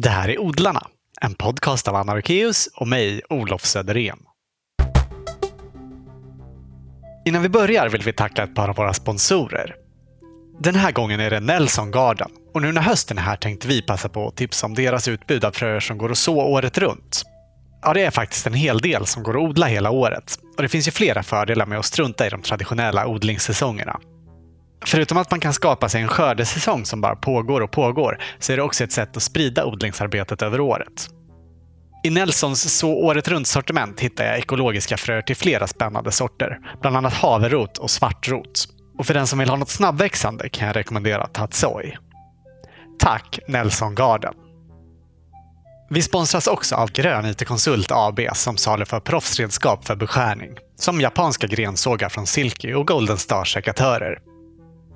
Det här är Odlarna, en podcast av Anna Arkeus och mig, Olof Söderén. Innan vi börjar vill vi tacka ett par av våra sponsorer. Den här gången är det Nelson Garden och nu när hösten är här tänkte vi passa på att tipsa om deras utbud av fröer som går att så året runt. Ja, det är faktiskt en hel del som går att odla hela året och det finns ju flera fördelar med att strunta i de traditionella odlingssäsongerna. Förutom att man kan skapa sig en skördesäsong som bara pågår och pågår så är det också ett sätt att sprida odlingsarbetet över året. I Nelsons så året runt-sortiment hittar jag ekologiska fröer till flera spännande sorter, bland annat haverot och svartrot. Och för den som vill ha något snabbväxande kan jag rekommendera Tatsoi. Tack Nelson Garden! Vi sponsras också av Grön IT-konsult AB som saluför proffsredskap för beskärning, som japanska grensågar från Silky och Golden Star-sekatörer.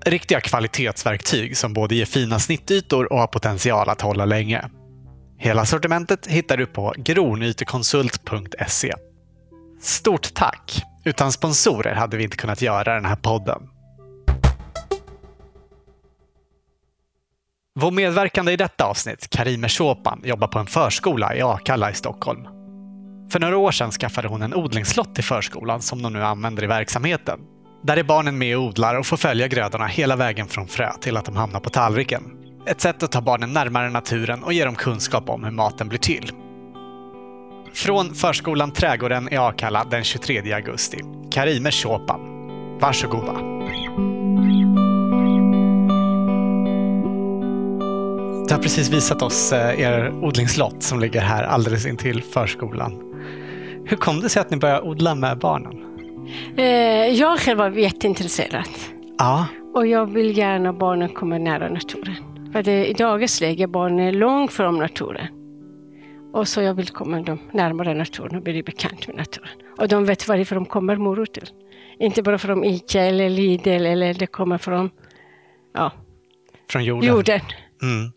Riktiga kvalitetsverktyg som både ger fina snittytor och har potential att hålla länge. Hela sortimentet hittar du på gronytekonsult.se. Stort tack! Utan sponsorer hade vi inte kunnat göra den här podden. Vår medverkande i detta avsnitt, Karime Shopan, jobbar på en förskola i Akalla i Stockholm. För några år sedan skaffade hon en odlingslott till förskolan som de nu använder i verksamheten. Där är barnen med och odlar och får följa grödorna hela vägen från frö till att de hamnar på tallriken. Ett sätt att ta barnen närmare naturen och ge dem kunskap om hur maten blir till. Från förskolan Trädgården i Akalla den 23 augusti. Karime Shopan. Varsågoda. Du har precis visat oss eh, er odlingslott som ligger här alldeles intill förskolan. Hur kom det sig att ni började odla med barnen? Eh, jag själv var jätteintresserad. Ja, Och jag vill gärna att barnen kommer nära naturen. För det, i dagens läge är barnen långt från naturen. Och så jag vill komma dem närmare naturen och bli bekant med naturen. Och de vet varifrån de kommer, morötter. Inte bara från Ica eller Lidl eller det kommer från ja, från jorden. jorden. Mm.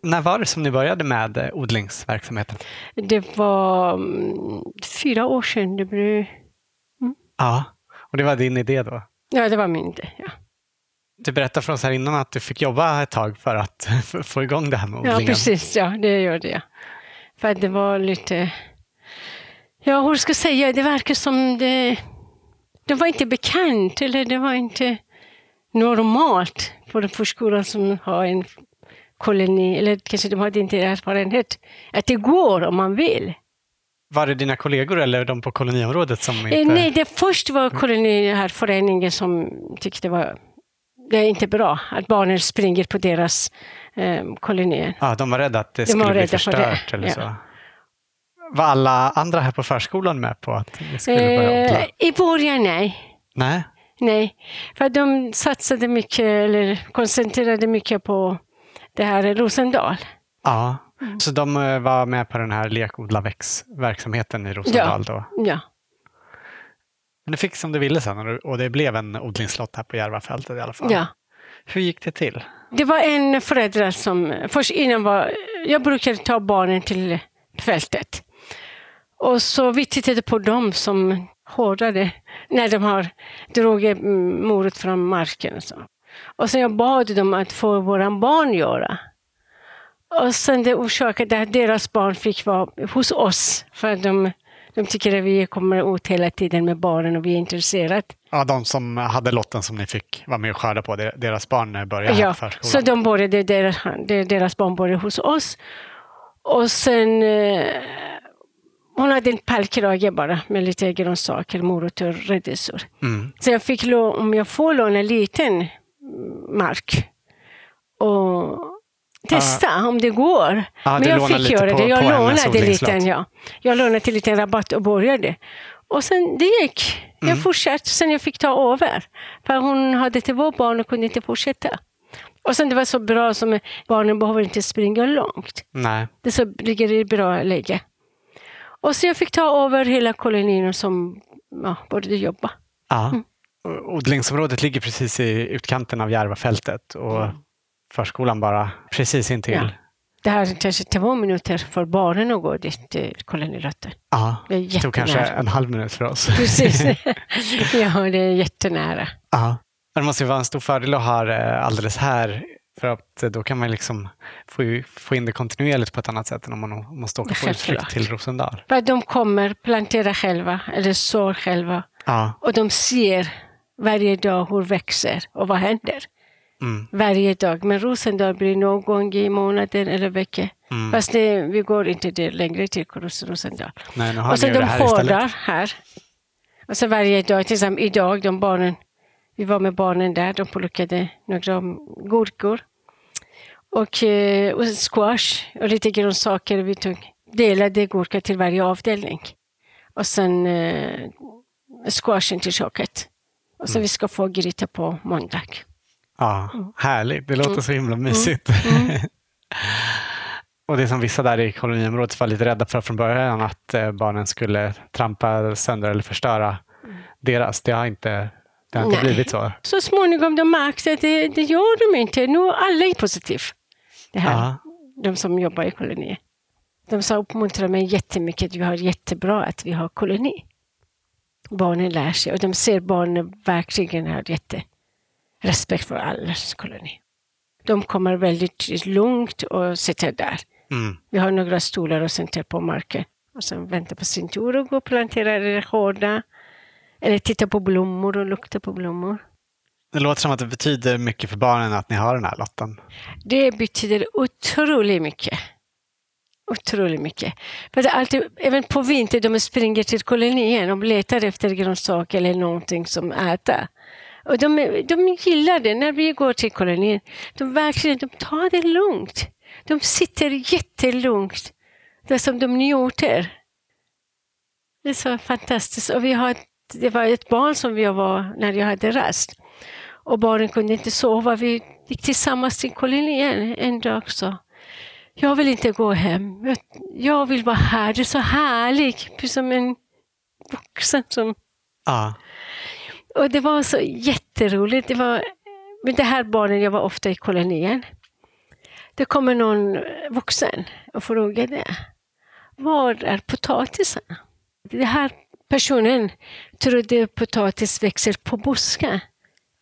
När var det som ni började med eh, odlingsverksamheten? Det var mm, fyra år sedan det blev... Ja, och det var din idé då? Ja, det var min idé. Ja. Du berättade för oss här innan att du fick jobba ett tag för att få igång det här med odlingen. Ja, precis. Ja, det gjorde jag. För att det var lite... Ja, hur ska jag säga? Det verkar som det... Det var inte bekant, eller det var inte normalt på den förskolan som har en koloni, eller kanske de hade inte erfarenhet, att det går om man vill. Var det dina kollegor eller de på koloniområdet som inte... Eh, Nej, det först var koloni, den här föreningen som tyckte det var det är inte bra att barnen springer på deras eh, kolonier. Ja, de var rädda att det De skulle bli rädda för det, förstört eller ja. så. Var alla andra här på förskolan med på att ni skulle börja odla? Eh, I början nej. Nej? Nej, för de satsade mycket, eller koncentrerade mycket på det här Rosendal. Ja. Mm. Så de eh, var med på den här lekodlarväxtverksamheten i Rosendal då? Ja, Men du fick som du ville sen och det- blev en odlingslott här på Järvafältet i alla fall. ja. Hur gick det till? Det var en förälder som, först innan var, jag brukade ta barnen till fältet. Och så vi tittade på dem som hårdade när de har dragit morot från marken. Och, så. och sen jag bad dem att få våra barn göra. Och sen det orsakade att deras barn fick vara hos oss. För att de, de tycker att vi kommer ut hela tiden med barnen och vi är intresserade. Ja, de som hade lotten som ni fick vara med och skörda på, deras barn började Ja, förskolan. så de började, deras, de- deras barn började hos oss. Och sen, eh, hon hade en pallkrage bara med lite grönsaker, morötter och rädisor. Mm. Så jag fick lå- om jag får låna en liten mark och testa om det går. Ja, Men jag fick göra på- det. Jag lånade lite, ja. Jag lånade till liten rabatt och började. Och sen det gick. Jag Mm. fortsatte sen jag fick ta över. För hon hade två barn och kunde inte fortsätta. Och sen det var så bra som barnen behöver inte springa långt. Nej. Det så ligger i bra läge. Och så jag fick ta över hela kolonin som ja, började jobba. Ja. Mm. Och Odlingsområdet ligger precis i utkanten av Järvafältet och förskolan bara precis intill. Ja. Det här är kanske två minuter för barnen att gå dit till kolonirötter. Ja. Det är tog kanske en halv minut för oss. Precis. ja, det är jättenära. Ja. Det måste ju vara en stor fördel att ha det alldeles här För att eh, då kan man liksom få, få in det kontinuerligt på ett annat sätt än om man måste åka på utflykt till Rosendal. De kommer plantera själva eller sår själva Ja, och de ser varje dag hur växer och vad händer. Mm, Varje dag. Men Rosendal blir någon gång i månaden eller vecka. mm. Fast det, vi går inte det längre till Ros- Rosendal. Nej, Och så de det här istället. hårdar här. Och så varje dag, till exempel idag, de barnen, vi var med barnen där, de plockade några gurkor. Och, eh, och squash och lite grönsaker. Vi tog, delade gurka till varje avdelning. Och sen eh, squashen till köket. Och Mm. så vi ska få gryta på måndag. Ja, härligt. Det låter så himla mysigt. Mm. och det som vissa där i koloniområdet var lite rädda för från början, att eh, barnen skulle trampa sönder eller förstöra deras. Det har inte, det har inte Mm. Nej. blivit så. Så småningom de märkte att det, det gör de inte. Nu alla är positiva. Det här. De som jobbar i koloni. De sa uppmuntrar mig jättemycket att vi har jättebra att vi har koloni. Barnen lär sig och de ser barnen verkligen har jätterespekt för allas koloni. De kommer väldigt lugnt och sitter där. mm. Vi har några stolar och sätter på marken. Och sen väntar på sin tur och går och planterar det hårda. Eller tittar på blommor och luktar på blommor. Det låter som att det betyder mycket för barnen att ni har den här lotten. Det betyder otroligt mycket. Otroligt mycket. För alltid, även på vintern, de springer till kolonien och letar efter grönsaker eller någonting som äta. Och de, de gillar det när vi går till kolonin, De verkligen de tar det lugnt. De sitter jättelugnt. Det är som de njuter. Det är så fantastiskt. Och vi har, ett- det var ett barn som jag var när jag hade rast. Och barnen kunde inte sova. Vi gick tillsammans till kolonin en dag så. Jag vill inte gå hem. Jag, jag vill vara här. Det är så härligt. Precis som en vuxen som Ja, och det var så jätteroligt. Det var, med det här barnen, jag var ofta i kolonien. Det kommer någon vuxen och frågade var är potatisen? Den här personen trodde potatis växer på buskar,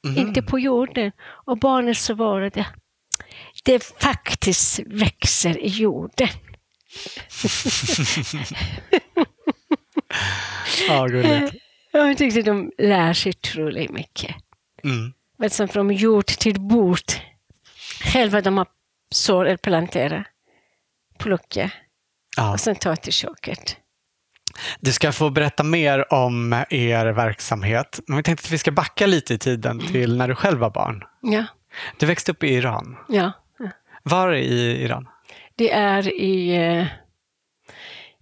Mhm. inte på jorden. Och barnet svarade det faktiskt växer i jorden. ja gulligt. Jag tyckte de lär sig otroligt mycket. Mm. Men sen från jord till bord. Själva de har sår eller plantera, plocka Ja. och sen ta till köket. Du ska få berätta mer om er verksamhet. Men vi tänkte att vi ska backa lite i tiden till när du själv var barn. Ja, Du växte upp i Iran. ja. Var i Iran? Det är i eh,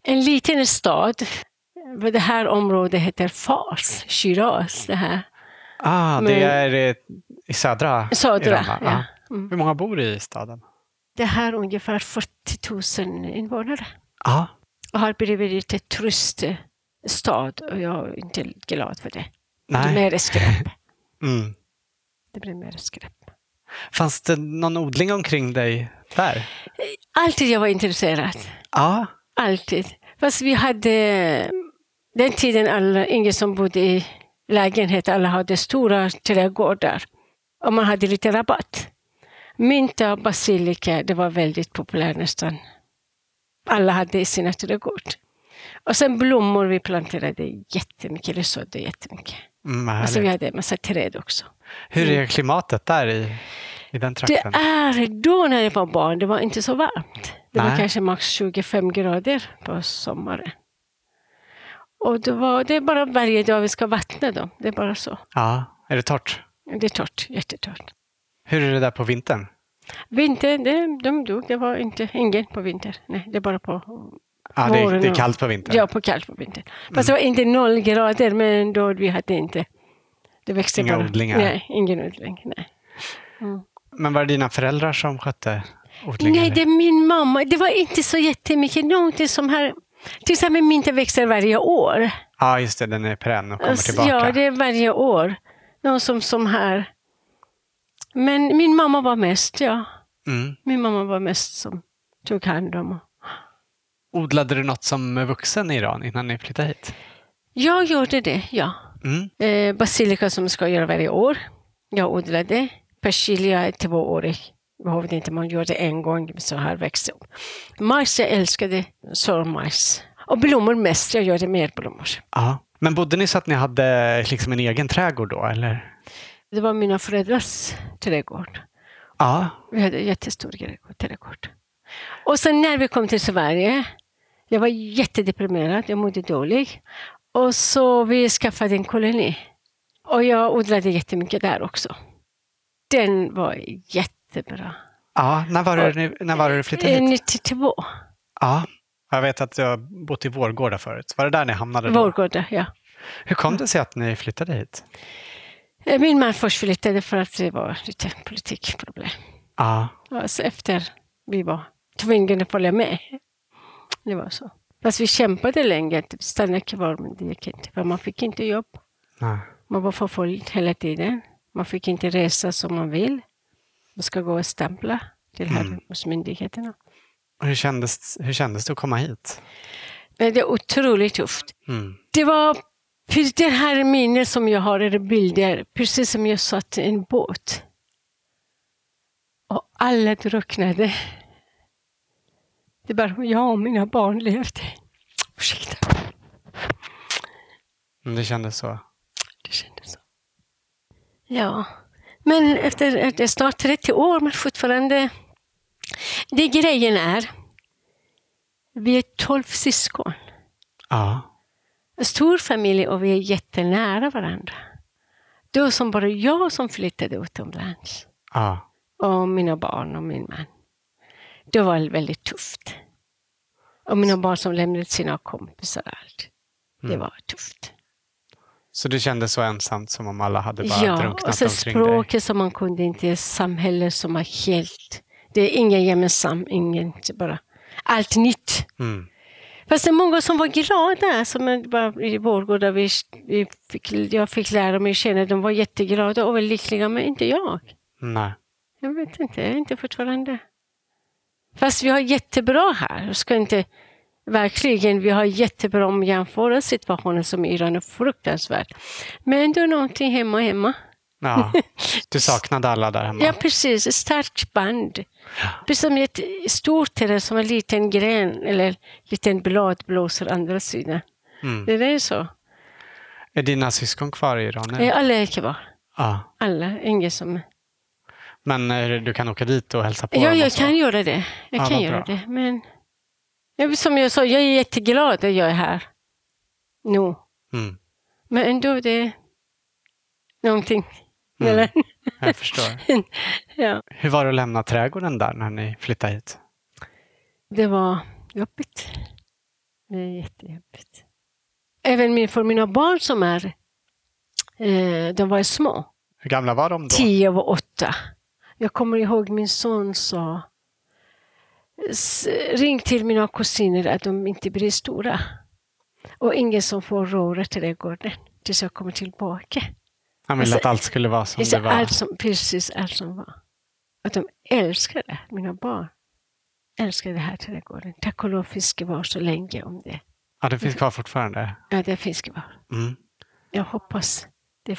en liten stad. Det här området heter Fars, Shiraz. Det här. Ah, Men- det är eh, i södra Södra, Iran, ja. Mm. Hur många bor i staden? Det här är ungefär 40 000 invånare. Ja. Och har blivit lite turiststad och jag är inte glad för det. Det Nej. blir mer skräp. Mm. Det blir mer skräp. Fanns det någon odling omkring dig där? Alltid jag var intresserad. Ja. Alltid. Fast vi hade den tiden alla, ingen som bodde i lägenhet, alla hade stora trädgårdar. Och man hade lite rabatt. Mynta och basilika, det var väldigt populärt nästan. Alla hade i sina trädgård. Och sen blommor, vi planterade jättemycket, eller sådde jättemycket. Mm, Alltså vi hade en massa träd också. Hur är klimatet där i, i den Det trakten? är då när jag var barn, det var inte så varmt. Det var Nej. kanske max 25 grader på sommaren. Och det, var, det är bara varje dag vi ska vattna dem. Det är bara så. Ja. Är det torrt? Det är torrt, jättetorrt. Hur är det där på vintern? Vinter, det, de dog. Det var inte, ingen på vinter. Nej, det är bara på, Ja, det, är, det är kallt på vintern. ja, på kallt på vintern. Fast det var inte noll grader, men då vi hade inte. Det växte Inga bara. odlingar. Nej, ingen odling. Nej. Men var det dina föräldrar som skötte odlingen? Nej, det är min mamma. Det var inte så jättemycket. Någonting som här... Till exempel mynta växer varje år. Ja, just det. Den är perenn och kommer Alltså, tillbaka. Ja, det är varje år. Någon som, som här. Men min mamma var mest, ja. mm. Min mamma var mest som tog hand om. Odlade du något som vuxen i Iran innan ni flyttade hit? Jag gjorde det, ja. Mm. Eh, basilika som ska göra varje år. Jag odlade. Persilja är tvåårig. Behövde inte man göra det en gång så här växte upp. Majs, jag älskade sårmajs. Och blommor mest, jag gör det mer blommor. Ja. Men bodde ni så att ni hade liksom en egen trädgård då, eller? Det var mina föräldrars trädgård. Ja. Vi hade en jättestor trädgård. Och sen när vi kom till Sverige, jag var jättedeprimerad, jag mådde dåligt. Och så vi skaffade en koloni. Och jag odlade jättemycket där också. Den var jättebra. Ja, när var det, ni- när var du flyttade hit? 92. Ja. Jag vet att du har bott i Vårgårda förut. Var det där ni hamnade då? Vårgårda, ja. Hur kom det sig att ni flyttade hit? Eh, Min man först flyttade för att det var lite politikproblem. Ja. Alltså efter vi var tvingade att följa med. Det var så. Fast vi kämpade länge att stanna kvar, men det gick inte. För man fick inte jobb. Nej. Man var förföljd hela tiden. Man fick inte resa som man vill. Ska gå och stämpla till här Mm. hos myndigheterna. Hur kändes, hur kändes det att komma hit? Det är otroligt tufft. Mm. Det var det här minnet som jag har, eller bilder, precis som jag satt i en båt. Och alla drunknade. Det bara jag och mina barn levde. Ursäkta, Mm, Det kändes så. det kändes så. Ja, men efter efter snart 30 år, men fortfarande. Det grejen är, vi är 12 syskon. Ja. En stor familj och vi är jättenära varandra. Det var som bara jag som flyttade utomlands. Ja. Och mina barn och min man. Det var väldigt tufft. Och mina barn som lämnade sina kompisar och allt. Det Mm. var tufft. Så det kändes så ensamt som om alla hade bara Ja, drunknat och så omkring dig? språket som man kunde inte, samhället som var helt... Det är ingen gemensam, ingen bara... Allt nytt. Mm. Fast det är många som var glada. Som är bara i Vårgårda där vi, vi fick, jag fick lära mig känna. De var jätteglada och lyckliga, men inte jag. Nej. Jag vet inte, inte fortfarande. Fast vi har jättebra här. Jag ska inte, verkligen, vi har jättebra om jämföra situationen som Iran är fruktansvärt. Men det är någonting hemma hemma. Ja. Du saknade alla där hemma? Ja, precis. Starkt band. Precis som ett stort träd som en liten gren eller liten blad blåser andra sidan. Mm. Det är så. Är dina syskon kvar i Iran? nu? Eh, Alla är kvar. Ja. Alla, ingen som... Men eh, du kan åka dit och hälsa på Ja, jag så? kan göra det. Jag Ja, kan göra bra. det. Men jag, som jag sa, jag är jätteglad att jag är här nu. Mm. Men ändå det är någonting. Mm. Eller? Jag förstår. ja. Hur var det att lämna trädgården där när ni flyttade hit? Det var jobbigt. Det är jättejobbigt. Även för mina barn som är, eh, de var små. Hur gamla var de då? Tio och åtta. Jag kommer ihåg min son sa "S- ring till mina kusiner att de inte blir stora. Och ingen som får röra trädgården tills jag kommer tillbaka. Han ville Alltså, att allt skulle vara som Det det var. allt som, precis allt som var. Att de älskade mina barn. Älskade det här trädgården. Tack och lov finns det kvar så länge om det. Ja, det finns kvar fortfarande. Ja, det finns kvar. Mm. Jag hoppas det,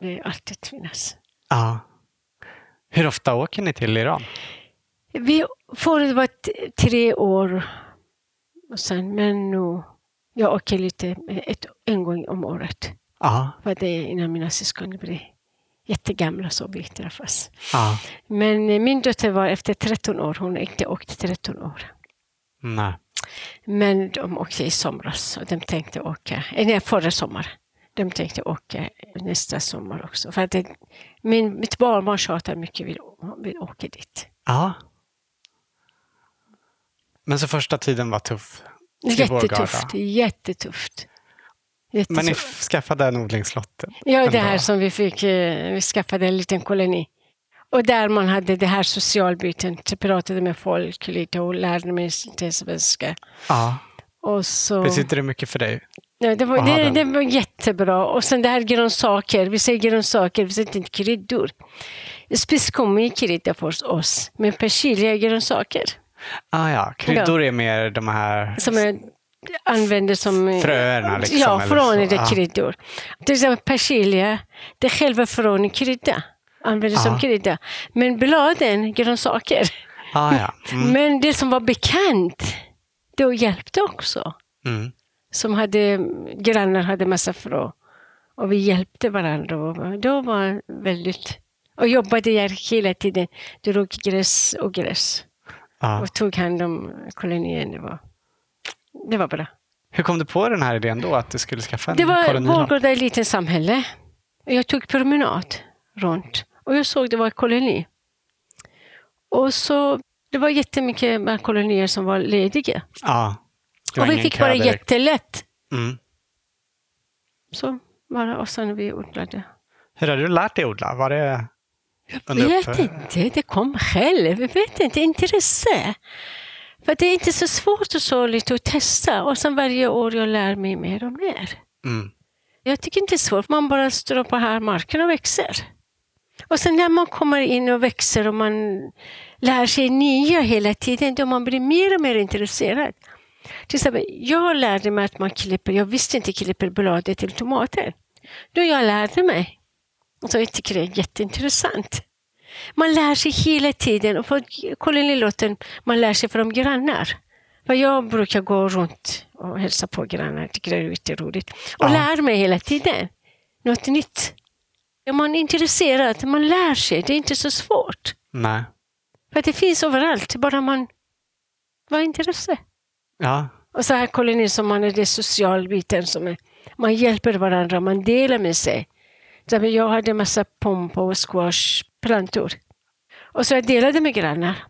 det alltid finnas. Ja. Hur ofta åker ni till Iran? Vi får vara t- tre år och sen, men nu, jag åker lite ett, en gång om året. Ja. För det är innan mina syskon blir jättegamla så vi träffas. ja. Men eh, min dotter var efter 13 år, hon har inte åkt 13 år. Nej. Men de åkte i somras och de tänkte åka, eh, nej, förra sommar. De tänkte åka nästa sommar också. För att det, min, mitt barnbarn tjatar mycket, vill, vill åka dit. Ja. Men så första tiden var tuff? Jättetufft, jättetufft. Men ni skaffade en odlingslott? Ja, det här som vi fick, eh, vi skaffade en liten koloni. Och där man hade det här socialbyten, pratade med folk lite och lärde mig lite svenska. Ja. Och så, Betyder det mycket för dig? ja, det, var, det, det var jättebra. Och sen det här grönsaker, vi säger grönsaker, vi säger inte kryddor. Spiskummi är krydda för oss, men persilja är grönsaker. Ah, ja, kryddor är mer de här... Som jag använder som... Fröerna liksom, Ja, är det Ja. kryddor. Till exempel persilja, det är själva frön i krydda. användes som Ja. krydda. Men bladen, grönsaker. Ah, ja. Mm. Men det som var bekant, det hjälpte också. Mm. Som hade, grannar hade massa frö. Och vi hjälpte varandra. Och då var väldigt... Och jobbade jag hela tiden. Drog gräs och gräs. Ja. Och tog hand om kolonien. Det var, det var bra. Hur kom du på den här idén då, att du skulle skaffa en Det var? Vårgårda ett litet samhälle. Jag tog promenad runt och jag såg det var en koloni. Och så, det var jättemycket kolonier som var lediga. Var Och vi fick bara jättelätt. Mm. Så bara, och sen vi odlade. Hur har du lärt dig odla? Var det Jag vet inte, det kom själv. Jag vet inte, intresse. För det är inte så svårt och lite att testa. Och sen varje år jag lär mig mer och mer. Mm. Jag tycker inte det är svårt, man bara står på här marken och växer. Och sen när man kommer in och växer och man lär sig nya hela tiden, då man blir mer och mer intresserad. Till exempel, jag lärde mig att man klipper, jag visste inte klipper bladet till tomater. Då jag lärde mig. Och så jag tycker det är jätteintressant. Man lär sig hela tiden och på kolonilotten man lär sig från grannar. För jag brukar gå runt och hälsa på grannar, tycker det är jätteroligt. Och Ja. lär mig hela tiden. Något nytt. Är man intresserad, man lär sig, det är inte så svårt. Nej. För det finns överallt, bara man har intresse. Ja. Och så här koloni som man är det socialbiten som är, man hjälper varandra, man delar med sig. Jag hade massa pompa och squashplantor. Och så jag delade med grannar.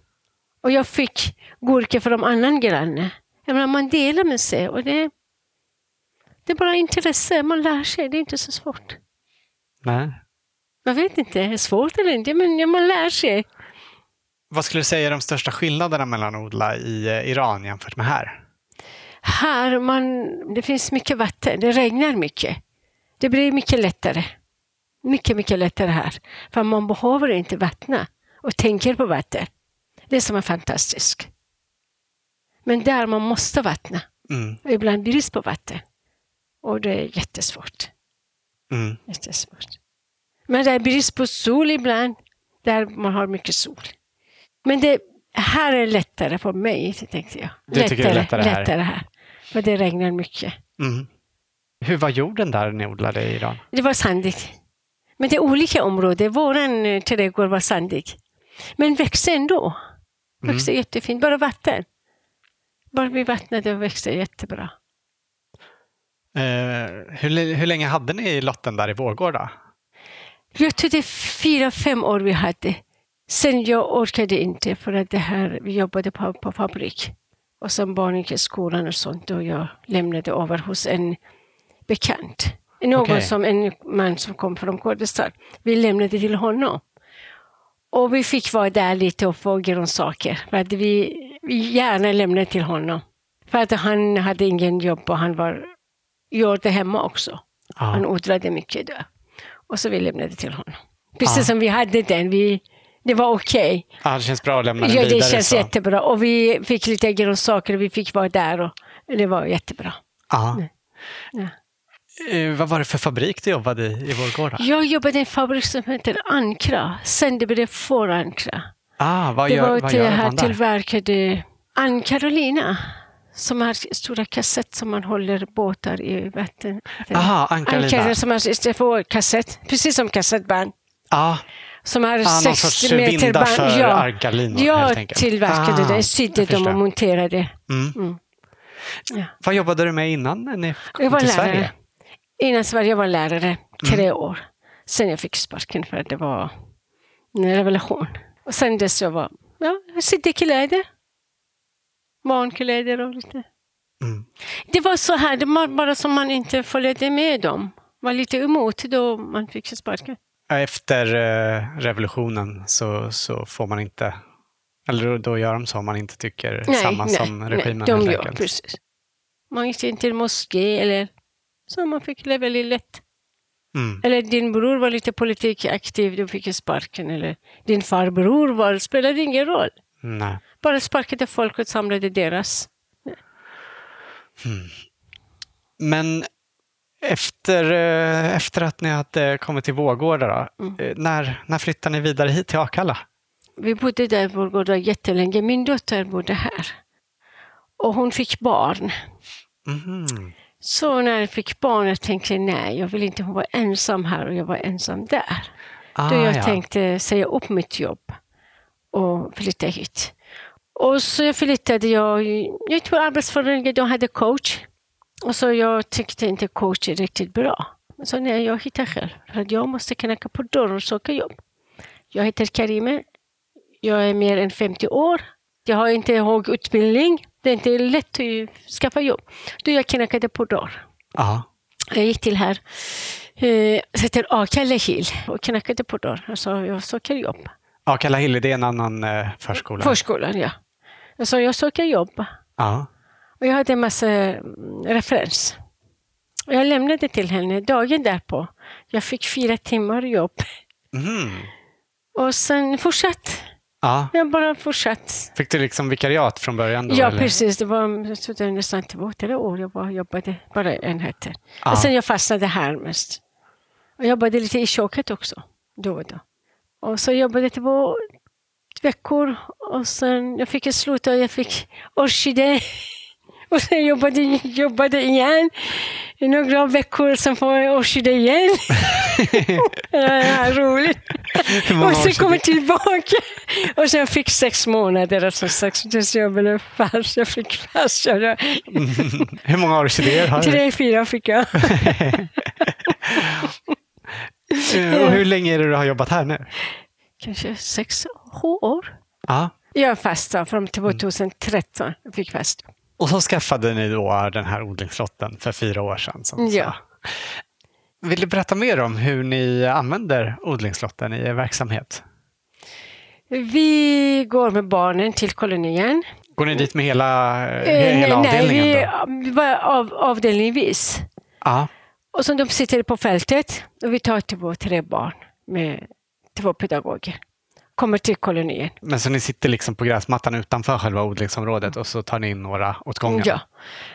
Och jag fick gurka från annan granne. Jag menar, man delar med sig och det, det är bara intresse, man lär sig, det är inte så svårt. Nej. Jag vet inte, är det svårt eller inte, men man lär sig. Vad skulle du säga är de största skillnaderna mellan att odla i eh, Iran jämfört med här? Här man, det finns mycket vatten, det regnar mycket. Det blir mycket lättare. Mycket, mycket lättare här. För man behöver inte vattna och tänker på vatten. Det som är fantastiskt. Men där man måste vattna. Mm. Och ibland brist på vatten. Och det är jättesvårt. Mm. jättesvårt. Men det är brist på sol ibland. Där man har mycket sol. Men det här är lättare för mig, tänkte jag. Du tycker det är lättare här? lättare här. För det regnar mycket. Mm. Hur var jorden där ni odlade i Iran? Det var sandigt. Men det är olika områden. Våran eh, trädgård var sandig. Men växte ändå. Växte jättefint. Bara vatten. Bara vi vattnade och växte jättebra. Eh, hur, hur länge hade ni lotten där i Vårgårda? Jag tror det är fyra, fem år vi hade. Sen jag orkade inte för att det här, vi jobbade på, på fabrik. Och sen barnen gick i skolan och sånt och jag lämnade över hos en bekant. Någon Okej. som, en man som kom från Kurdistan. Vi lämnade till honom. Och vi fick vara där lite och få grönsaker. För att vi, vi gärna lämnade till honom. För att han hade ingen jobb och han var, gjorde hemma också. Han Ja. odlade mycket där. Och så vi lämnade till honom. Precis Ja. som vi hade den. Vi, det var okej. Ja, det känns bra att lämna den Ja, vidare. det känns så. jättebra. Och vi fick lite grönsaker och vi fick vara där. Och det var jättebra. Ja. Eh, vad var det för fabrik du jobbade i, i Vårgårda? Jag jobbade i en fabrik som heter Ankra. Sen det blev för Ankra. Ah, vad Det gör, var vad gör här man där? tillverkade Ann Carolina. Som har stora kassett som man håller båtar i vatten. Aha, Ankarlina. Ankarolina som har istället för kassett. Precis som kassettband. Ja, Som har ah, någon sex sorts meter vindar band. för ja. Ankarlinor Jag tillverkade Ah, det, sydde dem och monterade. Mm. Mm. Ja. Vad jobbade du med innan ni kom Jag var till lärare. Sverige? Innan Sverige var jag lärare, tre Mm. år. Sen jag fick sparken för att det var en revelation. Och sen dess jag var, ja, jag sydde kläder. Barnkläder och lite. Mm. Det var så här, det var bara som man inte följde med dem. Var lite emot då man fick sparken. Efter eh, revolutionen så, så får man inte, eller då, gör de så om man inte tycker samma som regimen nej, de gör precis. Man gick inte till moské eller så man fick leva lite lätt. Mm. Eller din bror var lite politikaktiv, du fick sparken. Eller din farbror var, spelade ingen roll. Nej. Bara sparkade folk och samlade deras. Men Efter, eh, efter att ni hade kommit till Vårgårda, då, Mm. eh, när, när flyttade ni vidare hit till Akalla? Vi bodde där i Vårgårda jättelänge. Min dotter bodde här. Och hon fick barn. Mhm. Så när jag fick barn jag tänkte jag nej, jag vill inte vara ensam här och jag var ensam där. Ah, Då jag ja. tänkte säga upp mitt jobb och flytta hit. Och så jag flyttade, jag jag gick på Arbetsförmedlingen, de hade coach. Och så jag tyckte inte coach är riktigt bra. Så nej, jag hittar själv. För att jag måste knacka på dörren och söka jobb. Jag heter Karime. Jag är mer än 50 år. Jag har inte hög utbildning. Det är inte lätt att skaffa jobb. Då jag knackade på dörren. Ja. Jag gick till här, eh, heter Akalle Hill och knackade på dörren och sa jag söker jobb. Akalla Hill, det är en annan eh, förskola? Förskolan, ja. Jag sa jag söker jobb. Ja. Och jag hade en massa mm, referens. Och jag lämnade till henne dagen därpå. Jag fick fyra timmar jobb. Mhm. Och sen fortsatt. Ja. Jag bara fortsatt. Fick du liksom vikariat från början? Då, Ja, eller? precis. Det var jag tror det var nästan två, tre år jag bara jobbade bara enheter. Ja. Och sen jag fastnade här mest. Och jobbade lite i köket också, då och då. Och så jobbade jag två veckor och sen jag fick ett slut och jag fick orkidé. Och sen jobbade, jobbade igen i några veckor, sen får jag orkidé igen. ja, roligt. Och sen kom jag tillbaka. Och sen jag fick sex månader, alltså sex, tills jag blev fast. Jag fick fast. Jag, Hur många orkidéer har du? tre, fyra fick jag. Och hur länge är det du har jobbat här nu? Kanske sex, år. Ja. Jag är fast från 2013. Jag fick fast. Och så skaffade ni då den här odlingslotten för fyra år sedan. Som Ja. Vill du berätta mer om hur ni använder odlingslotten i er verksamhet? Vi går med barnen till kolonien. Går ni dit med hela, Eh, hela nej, avdelningen? då? vi var av, avdelningsvis. Ja. Och så de sitter på fältet och vi tar två, tre barn med två pedagoger. Kommer till kolonien. Men så ni sitter liksom på gräsmattan utanför själva odlingsområdet och så tar ni in några åt gången? Ja.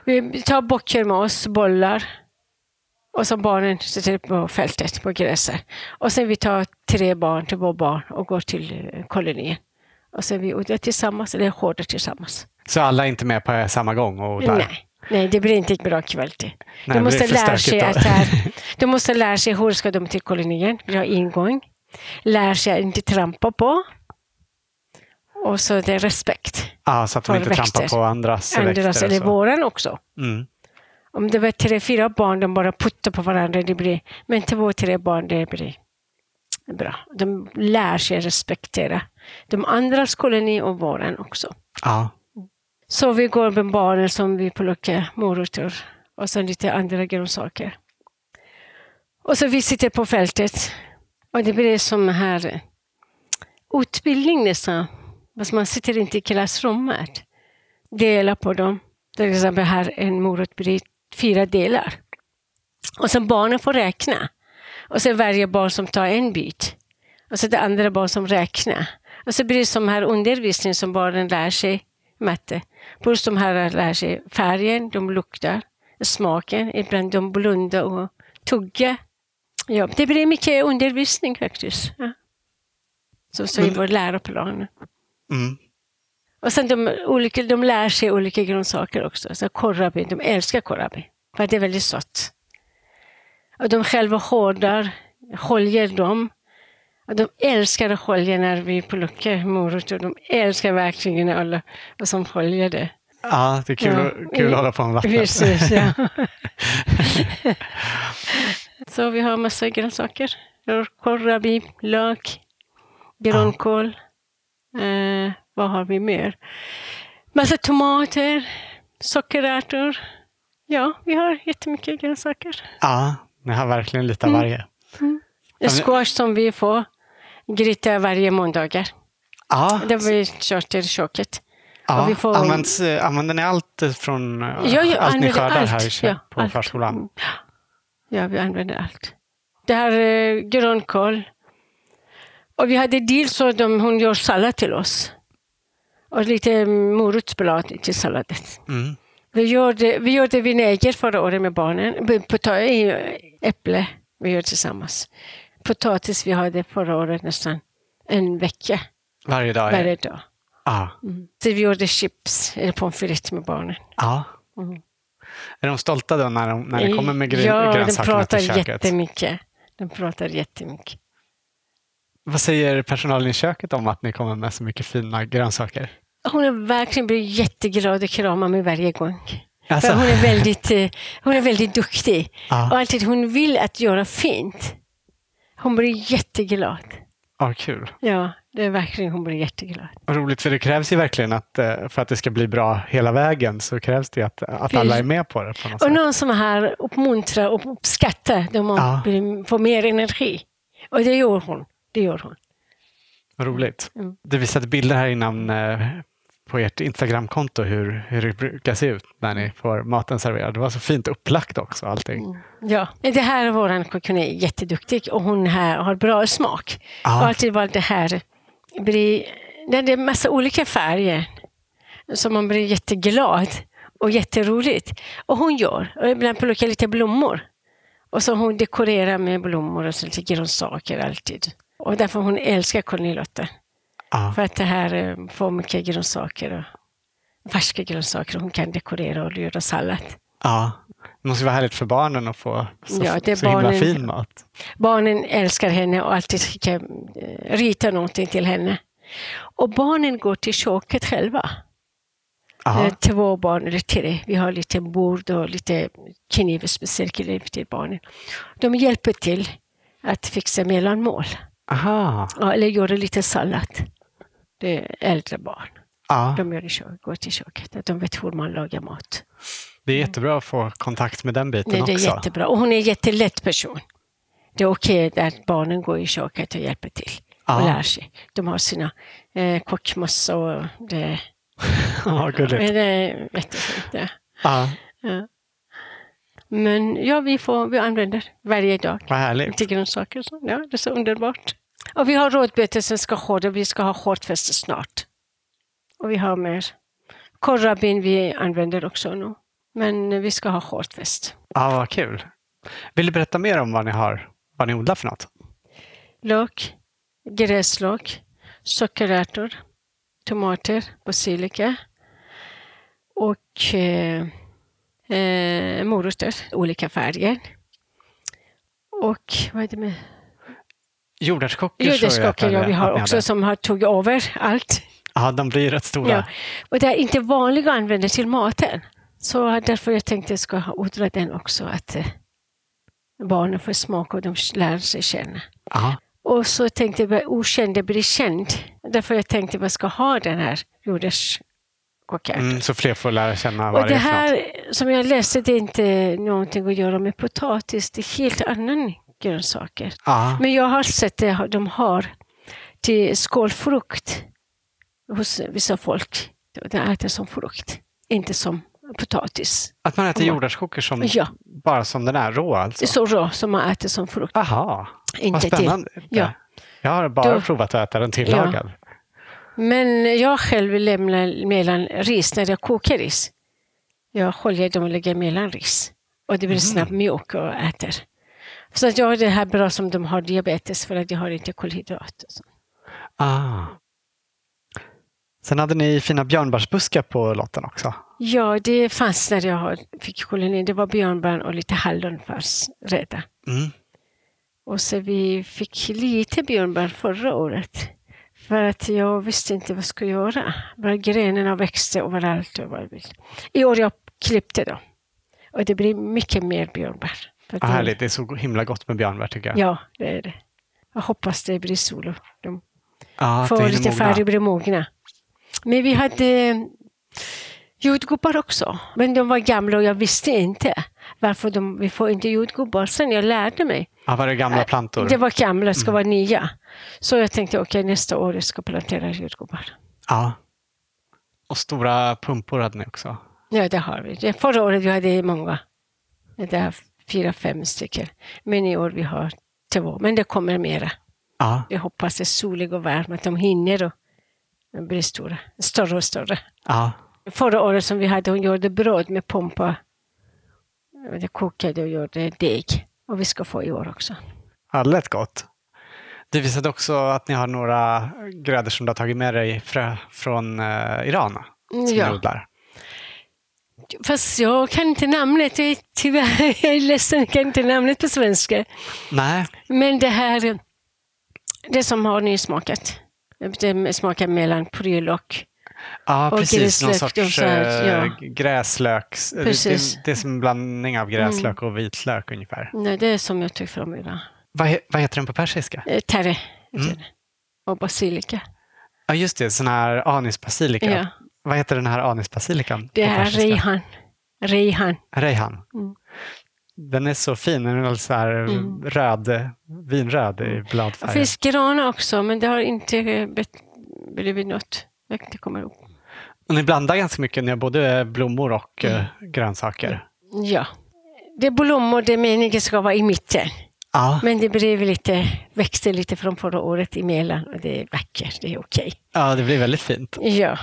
Vi tar böcker med oss, bollar. Och så barnen sitter på fältet, på gräset. Och sen vi tar tre barn, två barn och går till eh, kolonien. Och sen vi odlar tillsammans, eller skördar tillsammans. Så alla är inte med på samma gång och odlar? Nej. Nej, det blir inte bra kvalitet. Nej, de, måste lära sig att de måste lära sig hur ska de till kolonien. Vi har ingång. Lär sig att inte trampa på. Och så det är respekt. Ja, så att de inte trampar växter. på andras Andras, växter. eller våran också. Mm. Om det var tre, fyra barn, de bara puttar på varandra. Det blir, men två, tre barn, det blir bra. De lär sig respektera de andras koloni och våran också. Ja. Så vi går med barnen som vi plockar morötter och sen lite andra grönsaker. Och så vi sitter på fältet och det blir som här eh, utbildning nästan. Fast man sitter inte i klassrummet. Dela på dem. Till exempel här en morot blir fyra delar. Och sen barnen får räkna. Och sen varje barn som tar en bit. Och så det andra barn som räknar. Och så blir det som här undervisning som barnen lär sig matte. Plus de här lär sig färgen, de luktar, smaken. Ibland de blundar och tuggar. Ja, det blir mycket undervisning faktiskt. Ja. Så, så i vår läroplan. Mm. Och sen de, olika, de lär sig olika grönsaker också. Så kohlrabi, de älskar kohlrabi. För det är väldigt sött. Och de själva skördar, sköljer dem. Och de älskar att skölja när vi plockar morötter. De älskar verkligen alla som sköljer det. ja, det är kul, Ja. att- kul att hålla på med vattnet. Precis, ja. Så vi har massa grönsaker. Kohlrabi, lök, grönkål. Eh, vad har vi mer? Massa tomater, sockerärtor. Ja, vi har jättemycket grönsaker. Ja, ni har verkligen lite Mm. av varje. men- Squash som vi får gryta varje måndagar. Ja, Det har vi kört till köket. ja. får- Används, använder ni allt från Ja, jag allt ni skördar allt. här i, Ja, på allt. Ja, vi använder allt. Det här är grönkål. Och vi hade deal så de, hon gör sallad till oss. Och lite morotsblad till salladen. Mm. Vi gjorde, vi gjorde vinäger förra året med barnen. I- äpple vi gjorde tillsammans. Potatis vi hade förra året nästan en vecka Varje dag? varje dag. Ja. Så vi gjorde chips eller pommes frites med barnen. ja. Mm. Är de stolta då när, de, när ni kommer med grön, ja, de grönsakerna pratar till köket? jättemycket. De pratar jättemycket. Vad säger personalen i köket om att ni kommer med så mycket fina grönsaker? Hon är verkligen blir jätteglad och kramar mig varje gång. Alltså, hon, är väldigt, eh, hon är väldigt duktig. ja, Och alltid hon vill att göra fint. Hon blir jätteglad. ja, kul. Ja, det är verkligen hon blir jätteglad. Vad roligt, för det krävs ju verkligen att eh, för att det ska bli bra hela vägen så krävs det att, att alla är med på det på något Och sätt. någon som här uppmuntrar och uppskattar, de Ja. blir- får mer energi. Och det gör hon. Det gör hon. Vad roligt. Mm. Du visade bilder här innan eh, på ert Instagramkonto hur, hur det brukar se ut när ni får maten serverad. Det var så fint upplagt också allting. Ja, det här är våran kock, hon är jätteduktig och hon här har bra smak. Och Ja, alltid valt det här, blir, det är massa olika färger, så man blir jätteglad och jätteroligt. Och hon gör, och ibland plockar lite blommor. Och så hon dekorerar med blommor och så lite grönsaker alltid. Och därför hon älskar Cornelotta. ja, För att det här eh, får mycket grönsaker och färska grönsaker. Hon kan dekorera och göra sallad. ja. Det måste vara härligt för barnen att få så, Ja, det så himla barnen- fin mat. Barnen älskar henne och alltid ska eh, rita någonting till henne. Och barnen går till köket själva. Ja, Eh, Två barn, eller tre. Vi har lite bord och lite kniv, till barnen. De hjälper till att fixa mellanmål. Aha. Ja, eller göra lite sallad. Det är äldre barn. Ja, De gör i kök, går till köket. De vet hur man lagar mat. Det är jättebra att få kontakt med den biten Nej, det är också. jättebra. Och hon är en jättelätt person. Det är okej att barnen går i köket och hjälper till och lär sig. De har sina eh, kockmössa och det, Ja, gulligt. men det är jättefint. Ja. Ja, Ja. Men ja, vi, får, vi använder varje dag vad härligt. lite grönsaker. och Så. Ja, det är så underbart. Och vi har rådbete som ska ha det. Vi ska ha hårdfäste snart. Och vi har mer. Korrabin vi använder också nu. Men vi ska ha hårdfäst. Ja, vad kul. Vill du berätta mer om vad ni har, vad ni odlar för något? lök, gräslök, sockerärtor, tomater, basilika och eh, eh, morötter, olika färger. Och vad är det med? Jordärtskockor Jordärtskockor, ja, vi har också som har tagit över allt. Ja, de blir rätt stora. Ja. Och det är inte vanligt att använda till maten. Så därför jag tänkte jag ska odla den också, att eh, barnen får smaka och de lär sig känna. Ja. Och så tänkte jag, vad okände blir känd. Därför jag tänkte jag ska ha den här jordärtskockärten. Mm, så fler får lära känna vad och det det är här som jag läste, det är inte någonting att göra med potatis. Det är helt annan grönsaker. Ja. Men jag har sett det de har till skålfrukt hos vissa folk. De äter som frukt, inte som potatis. Att man äter Ja. jordärtskockor som, Ja. bara som den är, rå Det alltså? är så rå som man äter som frukt. Aha, vad Inte till. spännande. Ja. Jag har bara Då- provat att äta den tillagad. Men jag själv lämnar mellan ris när jag kokar ris. Jag sköljer dem och lägger mellan ris. Och det blir snabbt mjuk och äter. Så att jag har det här bra som de har diabetes för att jag har inte kolhydrat. Ah. Sen hade ni fina björnbärsbuskar på lotten också. Ja, det fanns när jag fick koloni. Det var björnbär och lite hallon fanns redan. Mm. Och så vi fick lite björnbär förra året. För att jag visste inte vad jag skulle göra. Bara grenarna växte överallt. överallt. I år jag klippte dem. Och det blir mycket mer björnbär. Ah, det- härligt, det är så himla gott med björnbär tycker jag. Ja, det är det. Jag hoppas det blir sol och de att får lite mogna. färg och blir mogna. Men vi hade jordgubbar också. Men de var gamla och jag visste inte varför de, vi får inte jordgubbar. Sen jag lärde mig. Ja, var det gamla plantor? Det var gamla, ska Mm. vara nya. Så jag tänkte, okej nästa år jag ska plantera jordgubbar. Ja. Och stora pumpor hade ni också. Ja, det har vi. Förra året vi hade många. Det är fyra, fem stycken. Men i år vi har två. Men det kommer mera. Ja. Jag hoppas det är soligt och varmt, att de hinner och blir stora, större och större. ja. Förra året som vi hade, hon gjorde bröd med pumpa. Det kokade och gjorde deg. Och vi ska få i år också. Alldeles gott. Det visade också att ni har några grödor som du har tagit med dig från eh, Iran. Som ni Ja. odlar. Fast jag kan inte namnet. Jag är, tyvärr, jag är ledsen, jag kan inte namnet på svenska. Nej, Men det här, det som har nysmakat. Det smakar mellan pryl och... ja, Och precis. Någon gräslök, sorts här, ja. eh, gräslöks... det- Precis. Mm. Det, det är som en blandning av gräslök och vitlök ungefär. Nej, det är som jag tycker om idag. Vad, vad heter den på persiska? Eh, Terre. Mm. Och basilika. Ja, just det. Sån här anisbasilika. Ja. Vad heter den här anisbasilikan? Det är persiska? rejhan. Rejhan. Rejhan. Mm. Den är så fin. Den är så här Mm. röd, vinröd i Det bladfärgen. finns grana också, men det har inte blivit något. Jag inte kommer ihåg. Och ni blandar ganska mycket. Ni har både blommor och Mm. eh, grönsaker. Ja. Det är blommor, det är meningen ska vara i mitten. Ja. Men det blev lite, växte lite från förra året emellan och det är vackert, det är okej. ja, det blir väldigt fint. Ja,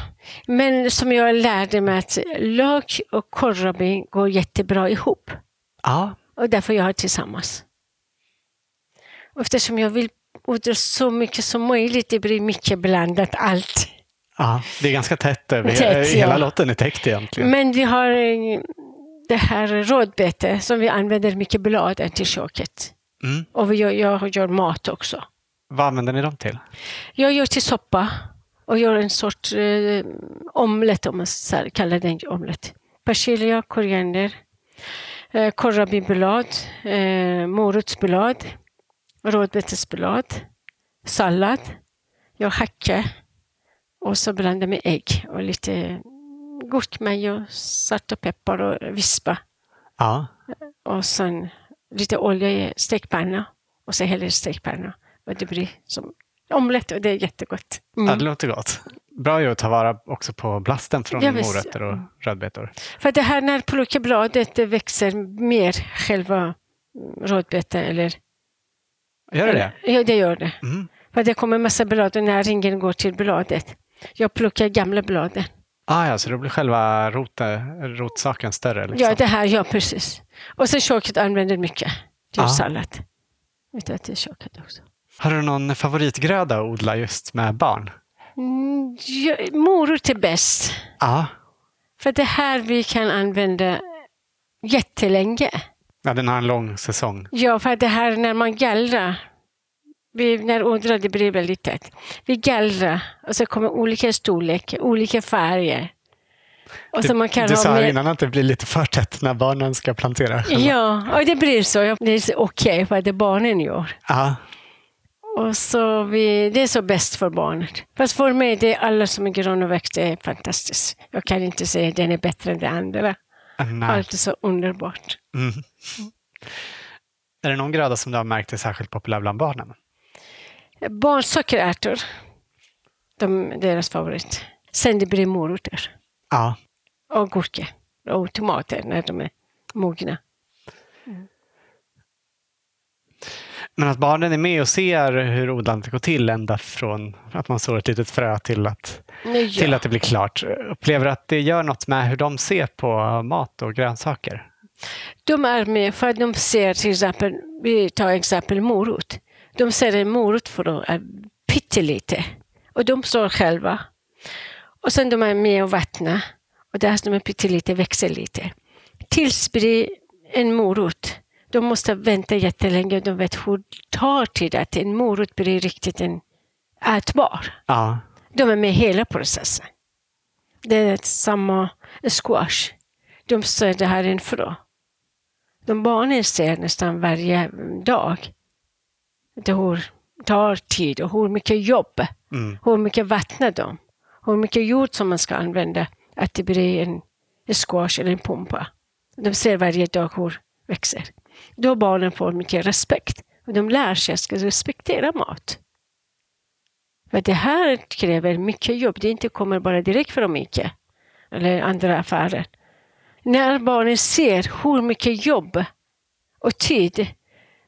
men som jag lärde mig att lök och kohlrabi går jättebra ihop. Ja, Och därför jag har tillsammans. Och eftersom jag vill odla så mycket som möjligt, det blir mycket blandat allt. Ja. det är ganska tätt. över- Tätt, Hela ja. lotten är täckt egentligen. Men vi har eh, det här rådbete som vi använder mycket blad till köket. Mm. Och gör, jag gör mat också. Vad använder ni dem till? Jag gör till soppa och gör en sorts eh, omelett om man så kallar den omelett. Persilja, koriander, eh, kohlrabiblad, eh, morotsblad, rådbetesblad, sallad. Jag hackar och så blandar med ägg och lite gurkmeja, salt och peppar och vispa. Ja, Och sen lite olja i stekpanna och så häller i stekpanna. Och det blir som omelett och det är jättegott. Mm. ja det låter gott. Bra ju att ta vara också på blasten från Ja, morötter och rödbetor. För det här när plockebladet det växer mer själva rådbete eller... Gör det det? Ja, det gör det. Mm. För det kommer massa blad och näringen går till bladet. Jag plockar gamla bladen. Ah, ja, så då blir själva rote, rotsaken större? Liksom. Ja, det här, ja precis. Och så köket använder mycket till Ja. sallad. Utan till köket också. Har du någon favoritgröda att odla just med barn? Mm, ja, morot är bäst. Ja, För det här vi kan använda jättelänge. ja den har en lång säsong. Ja, för det här när man gallrar. Vi, när det blir väldigt tätt. Vi gallrar och så kommer olika storlek, olika färger. Och så man kan du sa med- innan att det blir lite för tätt när barnen ska plantera. Ja, och det blir så. Det är okej vad det barnen gör. Ja, Och så vi, det är så bäst för barnet. Fast för mig, det är alla som är gröna och växter är fantastiskt. Jag kan inte säga att den är bättre än det andra. nej. Allt är så underbart. Mm. Är det någon gröda som du har märkt är särskilt populär bland barnen? Barnsockerärtor, de, deras favorit. Sen det blir morötter Ja, och gurka och tomater när de är mogna. men att barnen är med och ser hur odlandet går till ända från att man sår ett litet frö till att, Ja. till att det blir klart. Upplever att det gör något med hur de ser på mat och grönsaker? De är med för att de ser till exempel, vi tar exempel morot. De ser en morot för att är pyttelite och de står själva. Och sen de är med och vattnar och där som är pyttelite växer lite. Tills det blir en morot. De måste vänta jättelänge och de vet hur det tar tid att en morot blir riktigt en ätbar. Ja, De är med hela processen. Det är samma squash. De ser det här frö. De barnen ser nästan varje dag. Det tar tid och hur mycket jobb, mm. hur mycket vattnar de, hur mycket jord som man ska använda att det blir en, squash eller en pumpa. De ser varje dag hur växer. Då barnen får mycket respekt och de lär sig att respektera mat. För det här kräver mycket jobb. Det inte kommer bara direkt från Ica eller andra affärer. När barnen ser hur mycket jobb och tid,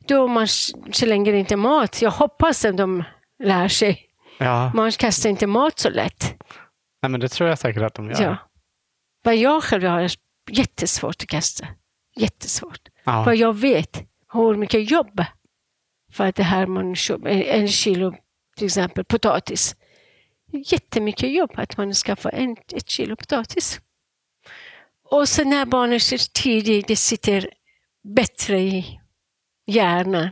då man slänger inte mat. Jag hoppas att de lär sig. ja. Man kastar inte mat så lätt. Nej, men det tror jag säkert att de gör. Ja. Vad jag själv har jättesvårt att kasta. Jättesvårt. Ja. För jag vet hur mycket jobb för att det här man köper, en kilo till exempel potatis. Jättemycket jobb att man skaffar en, ett kilo potatis. Och sen när barnen är tidigt, det sitter bättre i hjärnan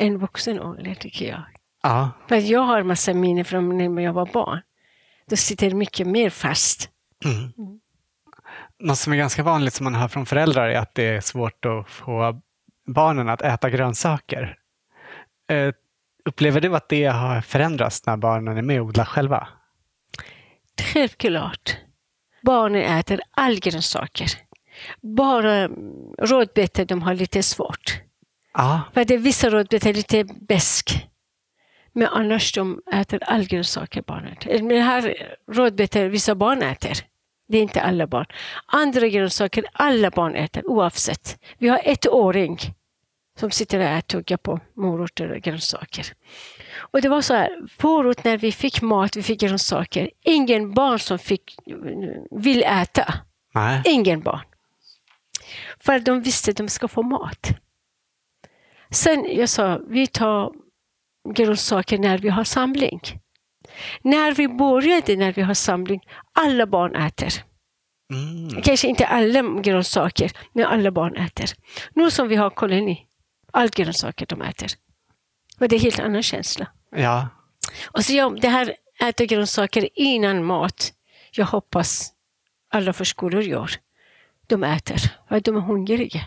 än vuxen ålder tycker jag. Ja. För jag har massa minnen från när jag var barn. Då sitter det mycket mer fast. Mm. Något som är ganska vanligt som man hör från föräldrar är att det är svårt att få barnen att äta grönsaker. Eh, upplever du att det har förändrats när barnen är med och odlar själva? Självklart. Barnen äter all grönsaker. Bara rådbetor de har lite svårt. Ja, För det är vissa rådbetor är lite besk. Men annars de äter all grönsaker barnen. Men det här rådbetor vissa barn äter. Det är inte alla barn. Andra grönsaker alla barn äter oavsett. Vi har ett åring som sitter där och tuggar på morötter och grönsaker. Och det var så här, förut när vi fick mat, vi fick grönsaker, ingen barn som fick, vill äta. nej. Ingen barn. För de visste att de ska få mat. Sen jag sa, vi tar grönsaker när vi har samling. När vi började, när vi har samling, alla barn äter. Mm. Kanske inte alla grönsaker, men alla barn äter. Nu som vi har koloni, all grönsaker de äter. Och det är en helt annan känsla. Ja, Och så jag, det här äta grönsaker innan mat, jag hoppas alla förskolor gör. De äter, för de är hungriga.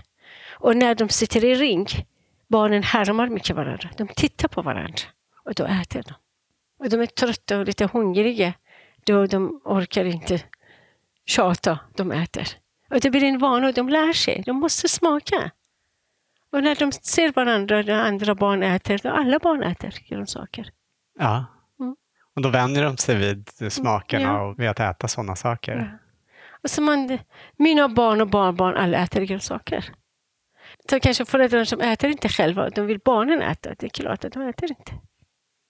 Och när de sitter i ring, barnen härmar mycket varandra. De tittar på varandra och då äter de. Och de är trötta och lite hungriga, då de orkar inte tjata, de äter. Och det blir en vana och de lär sig, de måste smaka. Och när de ser varandra, när andra barn äter, då alla barn äter grönsaker. ja. Mm. Och då vänjer de sig vid smakerna Ja. och vid att äta sådana saker. Och så man, mina barn och barnbarn alla äter grönsaker. Så kanske föräldrar som äter inte själva, de vill barnen äta. Det är klart att de äter inte.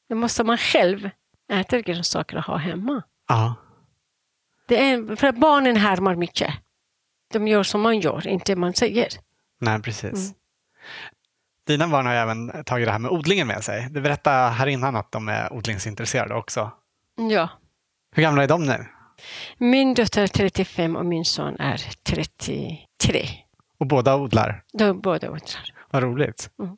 Då måste man själv äta grönsaker och ha hemma. Ja. Det är, för barnen härmar mycket. De gör som man gör, inte man säger. Nej, precis. Mm. Dina barn har ju även tagit det här med odlingen med sig. Du berättade här innan att de är odlingsintresserade också. Ja. Hur gamla är de nu? Min dotter är 35 och min son är 33. Och båda odlar? De båda odlar. Vad roligt. Mm.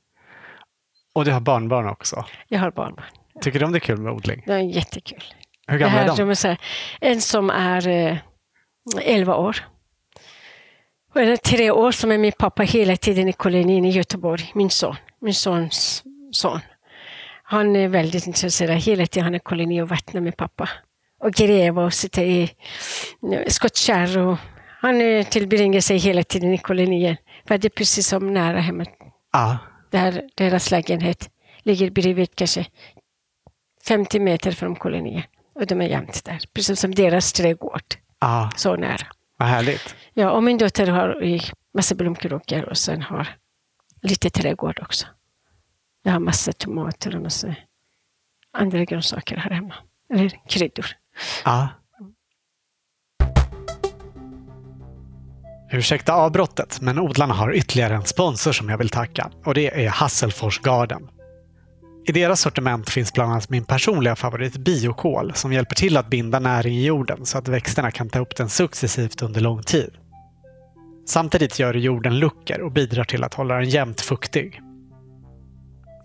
Och du har barnbarn också. Jag har barnbarn. Tycker de det är kul med odling? Det är jättekul. Hur gamla här, är de? de är så här, en som är eh, 11 år. Och en är tre år som är min pappa hela tiden i kolonin i Göteborg. Min son. Min sons son. Han är väldigt intresserad. Hela tiden han är i koloni och vattnar med pappa. Och gräver och sitter i eh, skottkärr. Och han tillbringar sig hela tiden i kolonien. För det är precis som nära hemmet. Ja. Där deras lägenhet ligger bredvid kanske 50 meter från kolonien. Och de är jämt där, precis som deras trädgård. ja, Så nära. vad härligt. Ja, och min dotter har massa blomkrukor och sen har lite trädgård också. Jag har massa tomater och massa andra grönsaker här hemma. Eller kryddor. Ja. Ursäkta avbrottet, men odlarna har ytterligare en sponsor som jag vill tacka och det är Hasselfors Garden. I deras sortiment finns bland annat min personliga favorit biokol som hjälper till att binda näring i jorden så att växterna kan ta upp den successivt under lång tid. Samtidigt gör jorden luckor och bidrar till att hålla den jämnt fuktig.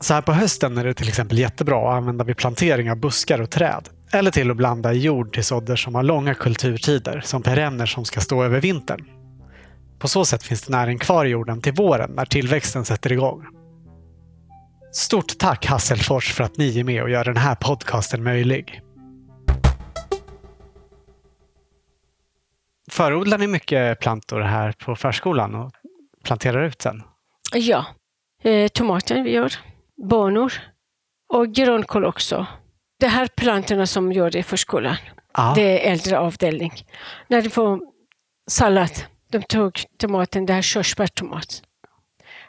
Så här på hösten är det till exempel jättebra att använda vid plantering av buskar och träd. Eller till att blanda i jord till sådder som har långa kulturtider, som perenner som ska stå över vintern. På så sätt finns det näring kvar i jorden till våren när tillväxten sätter igång. Stort tack Hasselfors för att ni är med och gör den här podcasten möjlig. Förodlar ni mycket plantor här på förskolan och planterar ut sen? Ja, eh, tomater vi gör, bönor och grönkål också. Det här plantorna som gör det i förskolan. Ja. Det är äldre avdelning. När de får sallad, de tog tomaten, det här körsbärtomat.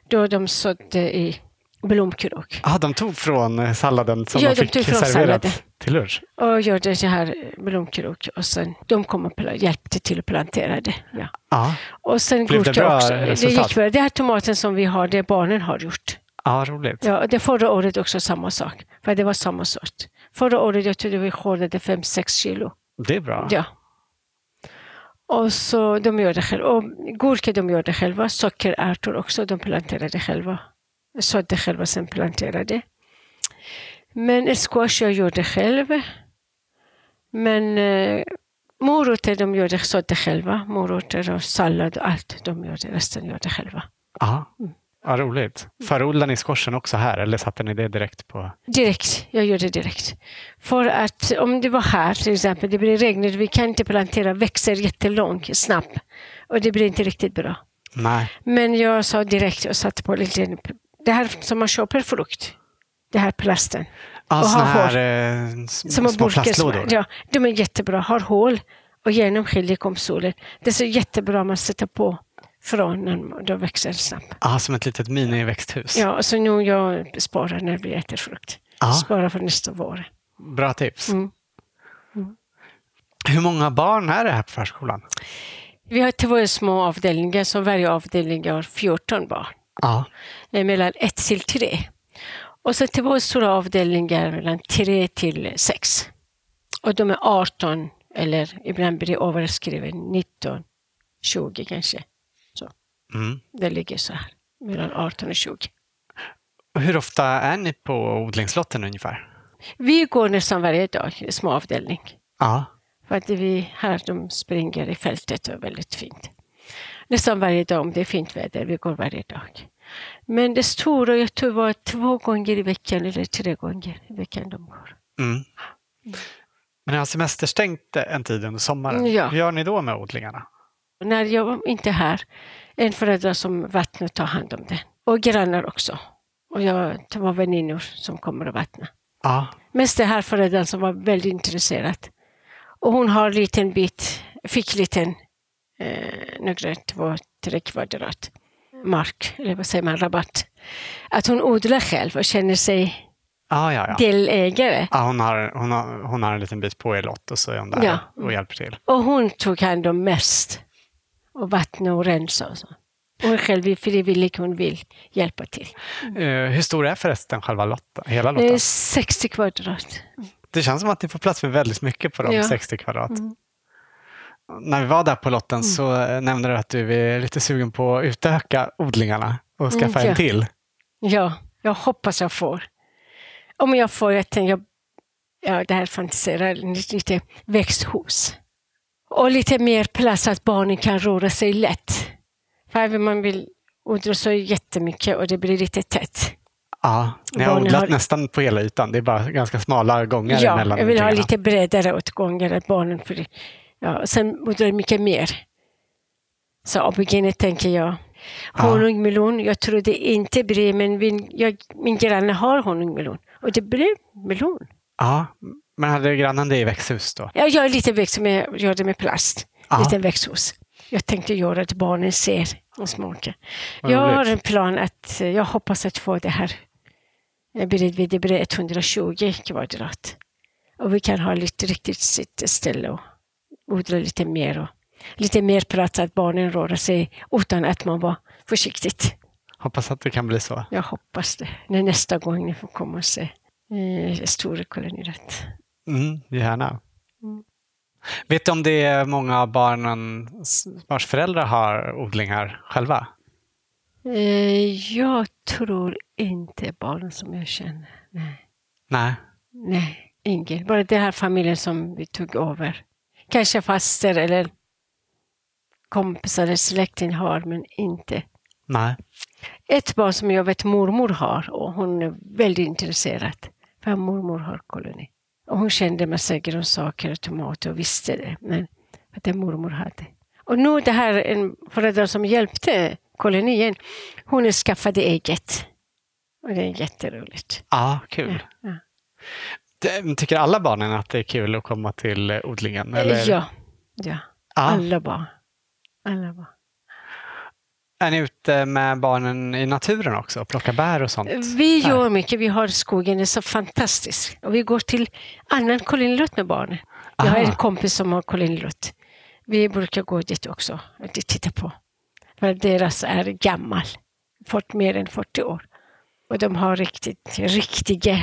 Då de sådde i blomkrok. Ah, de tog från eh, salladen som Ja, de de fick serverat salladen. till lunch? Och gjorde så här blomkrok och sen de kom och hjälpte till att plantera det. Ja. Ja, Och sen Blev det bra också. Det resultat? gick bra. Det här tomaten som vi har, det barnen har gjort. ja roligt. Ja, det förra året också samma sak. För det var samma sort. Förra året jag tror vi skördade 5-6 kilo. Det är bra. Ja. Och så de gör det själva. Och gurka de gör det själva. Sockerärtor också, de planterade själva. Sådde själva, sen planterade. Men squash jag gjorde själv. Men eh, morötter de gjorde, sådde själva. Morötter och sallad och allt de gjorde, resten gjorde själva. Ja, Mm. Ja roligt. Förodlade ni squashen också här eller satte ni det direkt på? Direkt, jag gjorde direkt. För att om det var här till exempel, det blir regnigt, vi kan inte plantera, växer jättelångt, snabbt. Och det blir inte riktigt bra. Nej. Men jag sa direkt och satte på lite, det här som man köper frukt. Det här plasten. Ja, Och såna ha här eh, Som har små burkar. plastlådor. Ja, de är jättebra, har hål och genomskinlig kom solen. Det är så jättebra man sätter på från när de växer snabbt. Ja, som ett litet miniväxthus. Ja, så nu jag sparar när vi äter frukt. Ja. Sparar för nästa vår. Bra tips. Mm. Hur många barn är det här på förskolan? Vi har två små avdelningar, så varje avdelning har 14 barn. Är mellan 1 till 3. Och så två stora avdelningar mellan 3 till 6. Och de är 18 eller ibland blir det överskrivet 19, 20 kanske. Mm. Det ligger så här, mellan 18 och 20. Och Hur ofta är ni på odlingslotten ungefär? Vi går nästan varje dag i små avdelning. Ja. För att vi här de springer i fältet och är väldigt fint. Nästan varje dag om det är fint väder. Vi går varje dag. Men det stora, jag tror var två gånger i veckan eller tre gånger i veckan de går. Mm. Men ni har semesterstängt en tid under sommaren. Ja. Hur gör ni då med odlingarna? När jag inte är här, en förälder som vattnar tar hand om den. Och grannar också. Och jag var väninnor som kommer och vattnar. Ja. Mest det här föräldern som var väldigt intresserad. Och hon har en liten bit, fick liten, eh, några två, tre kvadrat mark, eller vad säger man, rabatt. Att hon odlar själv och känner sig Ja, ja, ja. delägare. ja hon, har, hon, har, hon har en liten bit på er lott och så är hon där Ja. och hjälper till. Och hon tog hand om mest. Och vattna och rensa och så. Och själv är frivillig, hon vill hjälpa till. Eh, hur stor är förresten själva lotten? Hela Det är lotten? 60 kvadrat. Det känns som att ni får plats med väldigt mycket på de Ja. 60 kvadrat. Mm. När vi var där på lotten så eh, nämnde du att du är lite sugen på att utöka odlingarna och skaffa Mm, ja. en till. Ja, jag hoppas jag får. Om jag får, jag tänker, ja det här fantiserar lite växthus. Och lite mer plats att barnen kan röra sig lätt. För även man vill odla så jättemycket och det blir lite tätt. Ja, ni har Barnen odlat har- nästan på hela ytan. Det är bara ganska smala gångar Ja, emellan jag vill ha lite bredare åtgångar att barnen får, ja, sen odlar jag mycket mer. Så aubergine tänker jag. Honungmelon, jag tror det inte blir, men min, jag, min granne har honungmelon. Och det blir melon. Ja, men hade grannen det i växthus då? Jag gör lite växt med, jag gör det med plast. Ja. Lite växthus. Jag tänkte göra att barnen ser och smakar. Jag har en plan att jag hoppas att få det här bredvid. Det blir 120 kvadrat. Och vi kan ha lite riktigt sitt ställe och odla lite mer. Och lite mer plats att barnen rör sig utan att man var försiktigt. Hoppas att det kan bli så. Jag hoppas det. När nästa gång ni får komma och se eh, stora kolonirätt. Mm, gärna. Mm. Vet du om det är många av barnen vars föräldrar har odlingar själva? Eh, jag tror inte barnen som jag känner. Nej, Nej. nej ingen. Bara den här familjen som vi tog över. Kanske faster eller kompisar eller släkting har, men inte. Nej. Ett barn som jag vet mormor har och hon är väldigt intresserad. För mormor har koloni. Och hon kände massa grönsaker och tomater och visste det. Men att det mormor hade. Och nu det här en förälder som hjälpte kolonien. Hon skaffade eget. Och det är jätteroligt. Ja, kul. Ja. Det- Tycker alla barnen att det är kul att komma till odlingen? Eller? Ja, ja. Ja. Alla barn. Alla barn. Är ni ute med barnen i naturen också och plockar bär och sånt? Vi Där. gör mycket. Vi har skogen, det är så fantastiskt. Och vi går till annan kolinlott med barnen. Jag har en kompis som har kolinlott. Vi brukar gå dit också och titta på. För deras är gammal. Fått mer än 40 år. Och de har riktigt, riktiga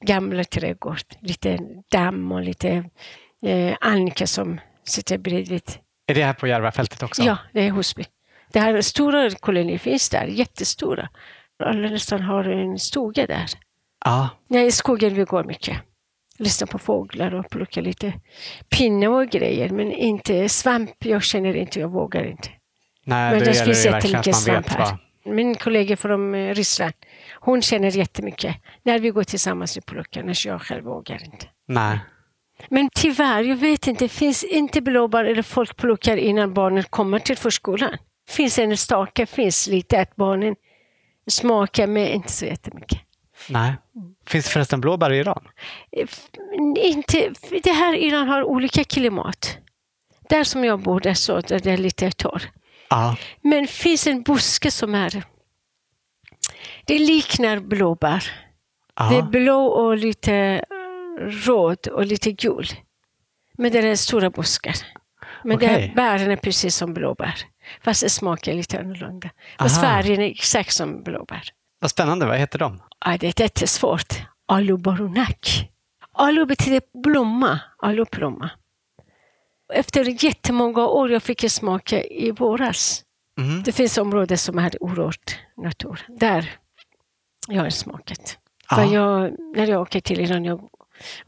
gamla trädgård. Lite damm och lite eh, anka som sitter bredvid. Är det här på Järvafältet också? Ja, det är Husby. Det här stora kolonier finns där, jättestora. Alla nästan har en stuga där. Ja, Nej, i skogen vi går mycket. Lyssnar på fåglar och plockar lite pinne och grejer. Men inte svamp, jag känner inte, jag vågar inte. Nej, Men det finns jättemycket man vet svamp här. vad... Min kollega från eh, Ryssland, hon känner jättemycket. När vi går tillsammans och plockar, när jag själv vågar inte. Nej. Men tyvärr, jag vet inte, det finns inte blåbär eller folk plockar innan barnen kommer till förskolan. Finns en stake, finns lite att barnen smakar, men inte så jättemycket. Nej. Finns det förresten blåbär i Iran? F- Inte, det här Iran har olika klimat. Där som jag bor, där så där det är lite torr. Ja. Men finns en buske som är... Det liknar blåbär. ja. Det är blå och lite eh, röd och lite gul. Men det är stora buskar. Men det Okej. här bären är precis som blåbär. Fast det smakar lite annorlunda. Fast Aha. färgen är exakt som blåbär. Vad spännande, vad heter de? Ja, det är jättesvårt. Alubarunak. Alu betyder blomma. Alublomma. Efter jättemånga år jag fick jag smaka i våras. Mm. Det finns områden som är orört natur. Där jag har smakat. För jag, när jag åker till Iran, jag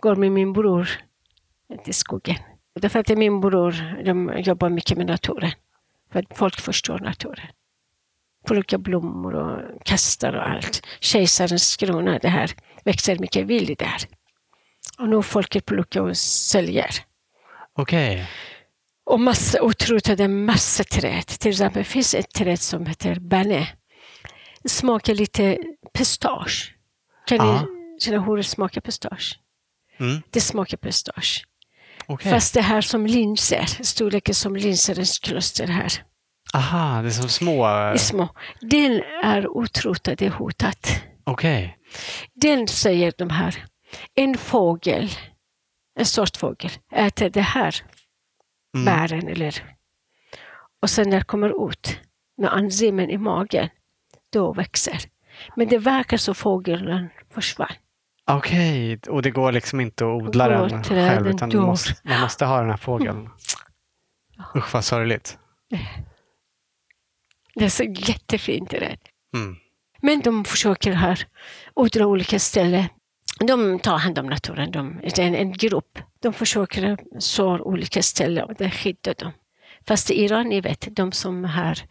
går med min bror till skogen. Därför att min bror de jobbar mycket med naturen. För att folk förstår naturen. Plockar blommor och kastar och allt. Kejsarens krona, det här växer mycket vilt där. Och nu folket plockar och säljer. Okej. Och massa utrotade massa träd. Till exempel finns ett träd som heter bane. Det smakar lite pistage. Kan ni känna hur det smakar pistage? Mm. Det smakar pistage. Okej. Fast det här som linser, storleken som linserens kluster här, Aha, det är som små... är små. Den är utrotad, det är hotat. Okej. Den säger de här, en fågel, en sort fågel, äter det här Mm. bären eller och sen när det kommer ut med enzymen i magen, då växer. Men det verkar som fågeln försvann. Okej, och det går liksom inte att odla den själv utan man måste, man måste ha den här fågeln. Usch vad sorgligt. Det är så jättefint träd. Mm. Men de försöker här odla olika ställen. De tar hand om naturen. De, det är en, en grupp. De försöker så olika ställen och det skyddar dem. Fast i Iran, ni vet, de som här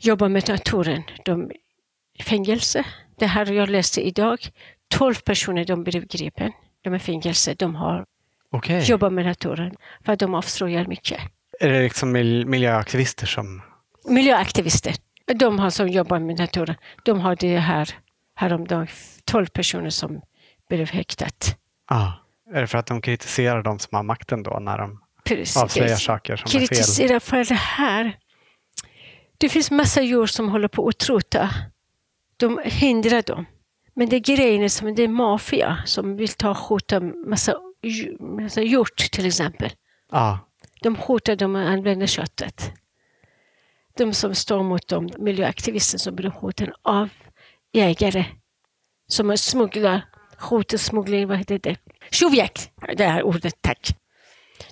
jobbar med naturen, de fängelse. Det här jag läste idag. 12 personer de blev gripen. De är i fängelse. De har Okej. jobbat med naturen för att de avslöjar mycket. Är det liksom mil- miljöaktivister som... Miljöaktivister. De har som jobbar med naturen. De har det här häromdagen. 12 personer som blev häktat. Ja. Är det för att de kritiserar de som har makten då när de Precis. avslöjar saker som är fel? Kritisera för det här. Det finns massa djur som håller på att utrota. De hindrar dem. Men det är grejen är som det är maffia som vill ta och skjuta massa, massa hjort till exempel. Ja. De skjuter dem och använder köttet. De som står mot dem, miljöaktivister som blir skjuten av jägare som smugglar, skjuter, smuggling, vad heter det? Tjuvjakt! Det här ordet, tack.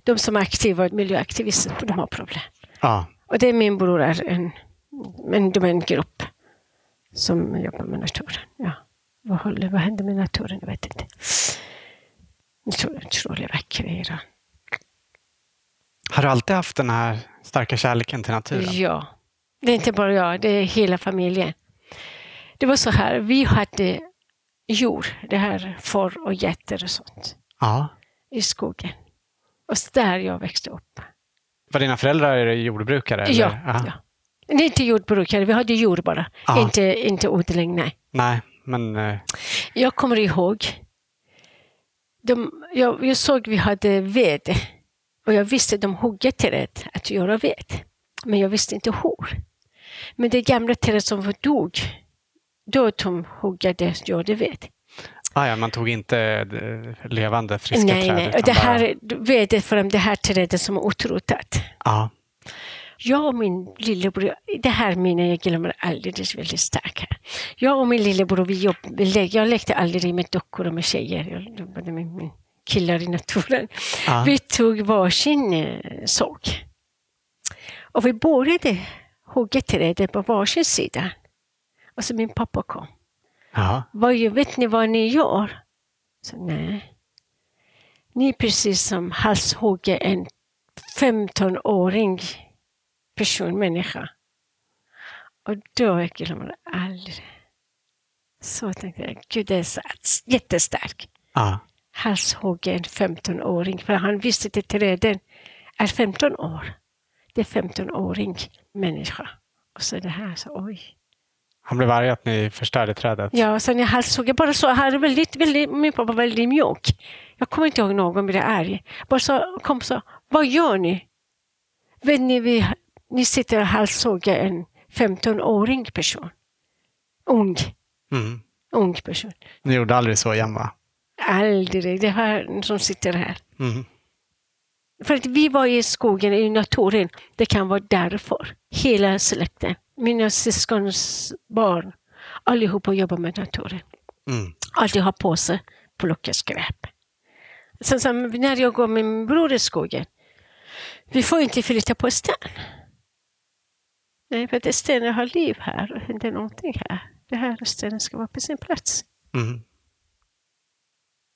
De som är aktiva miljöaktivister, de har problem. ja. Och det är min bror är en, men de är en grupp som jobbar med naturen. Ja. Vad, håller, vad händer med naturen? Jag vet inte. Jag tror, jag tror i Iran. Har du alltid haft den här starka kärleken till naturen? Ja. Det är inte bara jag, det är hela familjen. Det var så här, vi hade djur, det här får och getter och sånt, Ja. i skogen. Och där jag växte upp. Var dina föräldrar jordbrukare? Eller? Ja, ja. Inte jordbrukare, vi hade djur bara. Ja. Inte, inte odling, nej. Nej, men... eh, Jag kommer ihåg, de, jag, jag såg vi hade ved och jag visste de hugger träd att göra ved. Men jag visste inte hur. Men det gamla trädet som dog, då de huggade det vet. Ah, ja, man tog inte eh, levande friska nej, träd? nej. utan Det här bara... vedet från det här trädet som är utrotat. Ja. Jag och min lillebror, det här minnet jag glömmer är väldigt starkt. Jag och min lillebror, vi jobb, jag lekte aldrig med dockor och med tjejer. Jag jobbade med min killar i naturen. Ja. Vi tog varsin eh, såg. Och vi började hugga trädet på varsin sida. Och så min pappa kom. Vad, vet ni vad ni gör? Så, nej. Ni är precis som halshugger en 15-åring person, människa. Och då jag glömmer aldrig. Så tänkte jag, gud det är så, jättestark. Halshugger en 15-åring, för han visste att träden är 15 år. Det är 15-åring människa. Och så det här, så oj. Han blev arg att ni förstörde trädet? Ja, sen jag halshugg, jag bara så, här är väldigt, väldigt, min pappa var väldigt mjuk. Jag kommer inte ihåg någon blev arg. Bara så, kom och sa, vad gör ni? Vet ni, vi, ni sitter och halshugger en 15-åring person. Ung, Mm. ung person. Ni gjorde aldrig så igen va? Aldrig, det här som sitter här. Mm. För att vi var i skogen, i naturen. Det kan vara därför. Hela släkten. Mina syskons barn. Allihopa jobbar med naturen. Mm. alltid ha på sig plocka skräp. Sen så, när jag går med min bror i skogen, vi får inte flytta på sten. Nej, för att stenen har liv här och händer någonting här. Det här stenen ska vara på sin plats. Mm.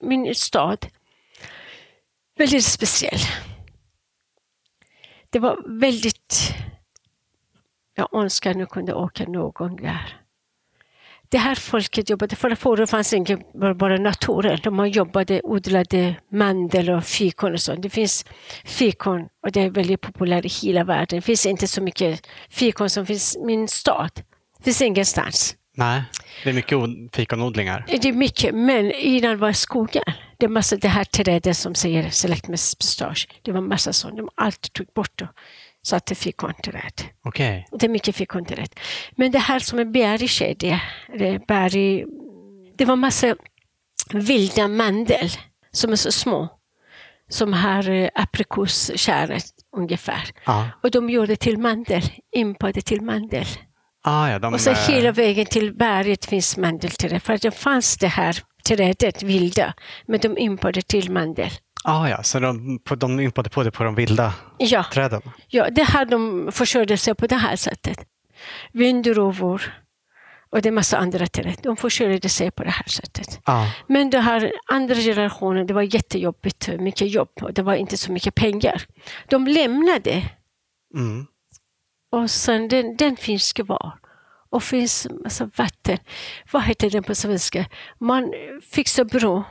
Min stad, väldigt speciell. Det var väldigt... Jag önskar att jag kunde åka någon där. Det här folket jobbade, för förr fanns inte bara, naturen. De jobbade, odlade mandel och fikon och sånt. Det finns fikon och det är väldigt populärt i hela världen. Det finns inte så mycket fikon som finns i min stad. Det finns ingenstans. Nej, det är mycket od- fikonodlingar. Det är mycket, men innan var skogar. Det är massa det här trädet som säger select med pistage. Det var massa sånt. De allt tog bort och satte fikonträd. Okej. Det är mycket fikonträd. Men det här som är bergskedja, det, berg, det var massa vilda mandel som är så små. Som har eh, aprikosskäret ungefär. Ja. Och de gjorde till mandel, impade till mandel. Ah, ja, de, Och så hela vägen till berget finns mandelträd. För att det fanns det här trädet, vilda, men de impade till mandel. Ah, ja, så de, på, de impade på det på de vilda Ja, träden? ja, det här de försörjde sig på det här sättet. Vindruvor och det är massa andra träd. De försörjde sig på det här sättet. Ja. Men det här andra generationen, det var jättejobbigt, mycket jobb och det var inte så mycket pengar. De lämnade Mm. och sen den, den finns kvar. Och finns massa vatten. Vad heter den på svenska? Man fixar bro.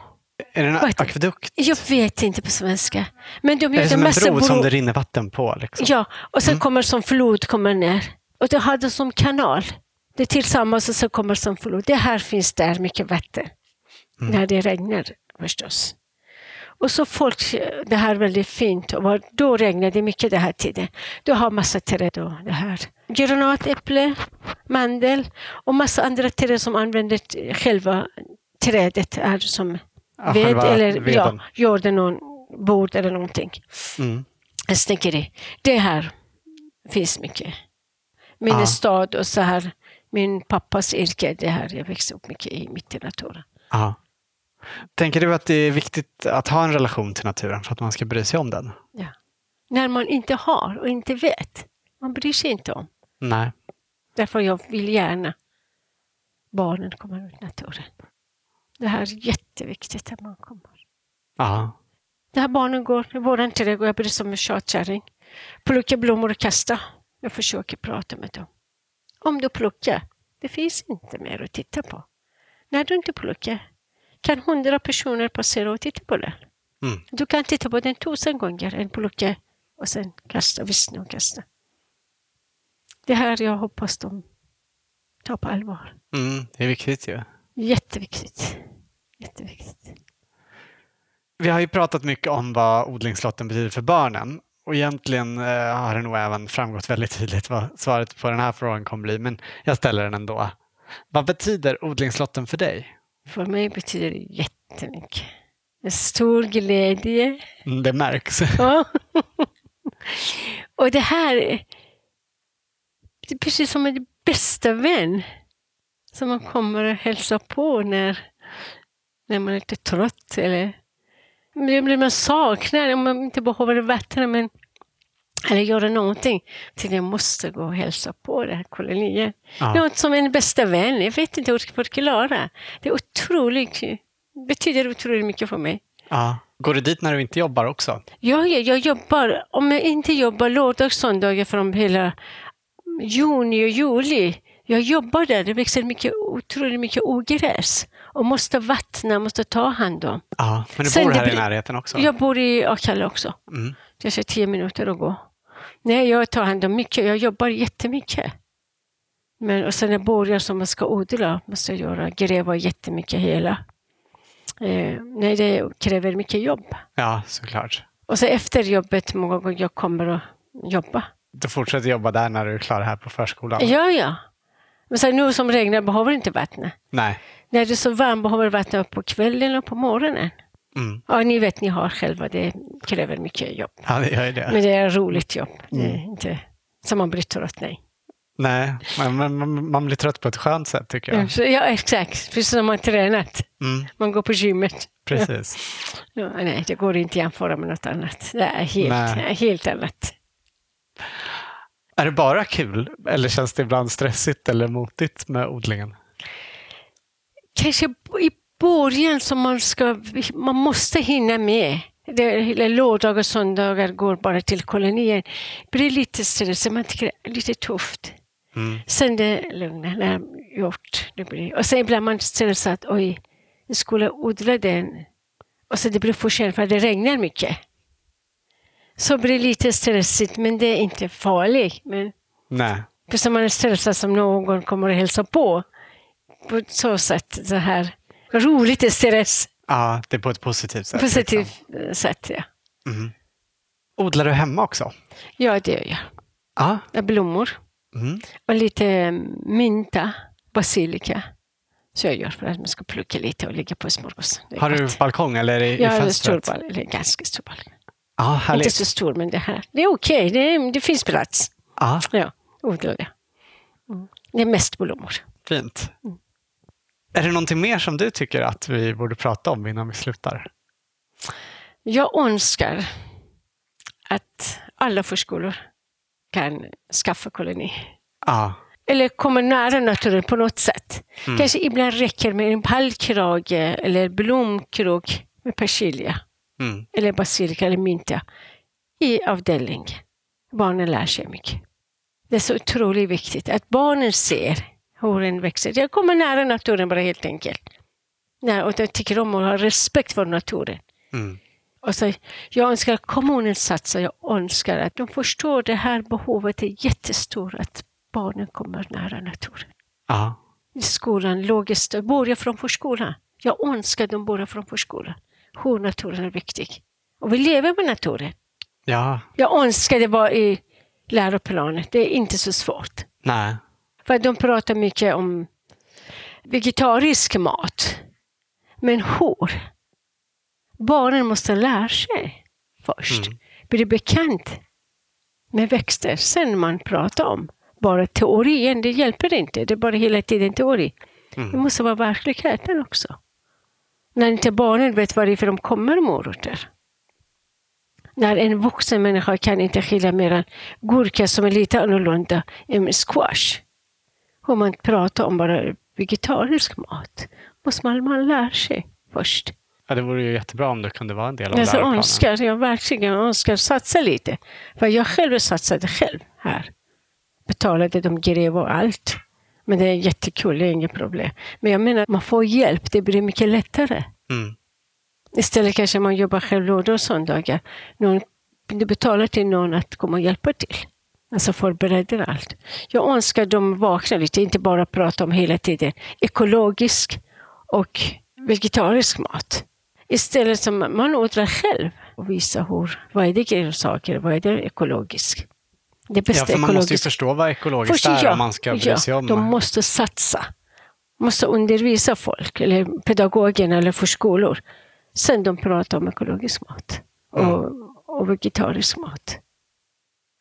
Är det en det? akvedukt? Jag vet inte på svenska. Men de Är det gjorde som en bro som det rinner vatten på? Liksom? Ja, och sen Mm. kommer som flod kommer ner. Och det hade som kanal. Det tillsammans och så kommer som flod. Det här finns där mycket vatten. Mm. När det regnar förstås. Och så folk, det här är väldigt fint. Och då regnar det mycket den här tiden. Du har massa träd och det här. Granatäpple, mandel och massa andra träd som använder själva trädet är som ved eller ja, gjorde någon bord eller någonting. Mm. Jag tänker det. Det här finns mycket. Min Ja. stad och så här, min pappas yrke, det här jag växte upp mycket i mitt i naturen. Ja. Tänker du att det är viktigt att ha en relation till naturen för att man ska bry sig om den? Ja. När man inte har och inte vet, man bryr sig inte om. Nej. Därför jag vill gärna barnen kommer ut i naturen. Det här är jätteviktigt att man kommer. Ja. Det här barnen går i våran trädgård, jag blir som en tjatkärring. Plocka blommor och kasta. Jag försöker prata med dem. Om du plockar, det finns inte mer att titta på. När du inte plockar kan hundra personer passera och titta på det. Mm. Du kan titta på den tusen gånger än plocka och sen kasta, vissna och kasta. Det här jag hoppas de tar på allvar. Mm, det är viktigt ju. Jätteviktigt. Jätteviktigt. Vi har ju pratat mycket om vad odlingslotten betyder för barnen. Och egentligen eh, har det nog även framgått väldigt tydligt vad svaret på den här frågan kommer bli, men jag ställer den ändå. Vad betyder odlingslotten för dig? För mig betyder det jättemycket. En stor glädje. Mm, Det märks. Ja. Och det här, det är precis som en bästa vän som man kommer och hälsar på när, när man är lite trött eller men blir man saknar, om man inte behöver vattna men eller göra någonting. Till jag måste gå och hälsa på det här koloniet. Ja. Något som en bästa vän. Jag vet inte hur jag ska förklara. Det är otroligt, betyder otroligt mycket för mig. Ja. Går du dit när du inte jobbar också? Ja, jag, jag jobbar, om jag inte jobbar lördag och söndagar från hela juni och juli. Jag jobbar där, det växer mycket, otroligt mycket ogräs och måste vattna, måste ta hand om. Ja. Men du Sen bor här i blir- närheten också? Jag bor i Akalla också. Mm. Det är tio minuter att gå. Nej, jag tar hand om mycket. Jag jobbar jättemycket. Men och sen när börjar som man ska odla måste jag göra, gräva jättemycket hela. Eh, nej, det kräver mycket jobb. ja, såklart. Och så efter jobbet, många gånger jag kommer att jobba. Du fortsätter jobba där när du är klar här på förskolan? Ja, ja. Men sen nu som regnar behöver inte vattna. Nej. När det är så varmt behöver vattna på kvällen och på morgonen. Mm. Ja, ni vet, ni har själva, det kräver mycket jobb. Ja, det gör det. Men det är ett roligt jobb. Det är Mm. inte så man blir trött, nej. Nej, men- man, man blir trött på ett skönt sätt tycker Ja, jag. så, ja exakt. Precis som man tränat. Mm, Man går på gymmet. precis. Ja, nej, det går inte att jämföra med något annat. Det är helt, Nej. helt annat. Är det bara kul eller känns det ibland stressigt eller motigt med odlingen? Kanske i början som man ska, man måste hinna med. Det, lördagar och söndagar går bara till kolonier. Det blir lite stressigt, man tycker det är lite tufft. Mm. Sen det lugna, när gjort det blir. Och sen ibland man stressad, oj, jag skulle odla den. Och så det blir för sent för det regnar mycket. Så blir det lite stressigt, men det är inte farligt. Men Nej. precis som man är stressad som någon kommer att hälsa på. På så sätt, så här roligt är stress. Ja, det är på ett positivt sätt. Positivt liksom. sätt, ja. Mm. Odlar du hemma också? Ja, det gör jag. Ja. Har blommor Mm. och lite mynta, basilika. Så jag gör för att man ska plocka lite och lägga på smörgås. Det är Har du gott. balkong eller i, i en stor fönstret? ball, eller ganska stor Ja, Inte så stor, men det här. Det är okej, det, är- det finns plats. Ja, Ja, odlar jag. Mm. Det är mest blommor. fint. Mm. Är det någonting mer som du tycker att vi borde prata om innan vi slutar? Jag önskar att alla förskolor kan skaffa koloni. Ja. Eller komma nära naturen på något sätt. Mm. Kanske ibland räcker med en pallkrage eller blomkrok med persilja Mm. eller basilika eller mynta i avdelning. Barnen lär sig mycket. Det är så otroligt viktigt att barnen ser hur den växer. Jag kommer nära naturen bara helt enkelt. Nej, och jag tycker om att ha respekt för naturen. Mm. Och så, jag önskar att kommunen satsar, jag önskar att de förstår det här behovet är jättestort, att barnen kommer nära naturen. Ja. I skolan, logiskt, börja från förskolan. Jag önskar att de börjar från förskolan. Hur naturen är viktig. Och vi lever med naturen. Ja. Jag önskar det var i läroplanen, det är inte så svårt. Nej. För de pratar mycket om vegetarisk mat. Men hur? Barnen måste lära sig först. Mm. Bli bekant med växter. Sen man pratar om. Bara teorien, det hjälper inte. Det är bara hela tiden teori. Det Mm. måste vara verkligheten också. När inte barnen vet varifrån de kommer, morötter. När en vuxen människa kan inte skilja mellan gurka som är lite annorlunda än squash. Om man pratar om bara vegetarisk mat måste man, man lära sig först. Ja, det vore ju jättebra om det kunde vara en del av Jag så läroplanen. önskar, jag verkligen önskar satsa lite. För jag själv satsade själv här. Betalade de grev och allt. Men det är jättekul, det är inget problem. Men jag menar, man får hjälp, det blir mycket lättare. Mm. Istället kanske man jobbar själv lördag och söndagar. Någon, du betalar till någon att komma och hjälpa till. Alltså förbereder allt. Jag önskar de vaknar lite, inte bara prata om hela tiden ekologisk och vegetarisk mat. Istället som man odlar själv. och visa hur, vad är det grönsaker, vad är det ekologiskt. Det Ja, bästa för man måste ju ekologiskt. förstå vad ekologiskt Först, är om man ska bry ja, sig om de måste satsa. måste undervisa folk, eller pedagogerna eller förskolor. Sen de pratar om ekologisk mat och, och vegetarisk mat.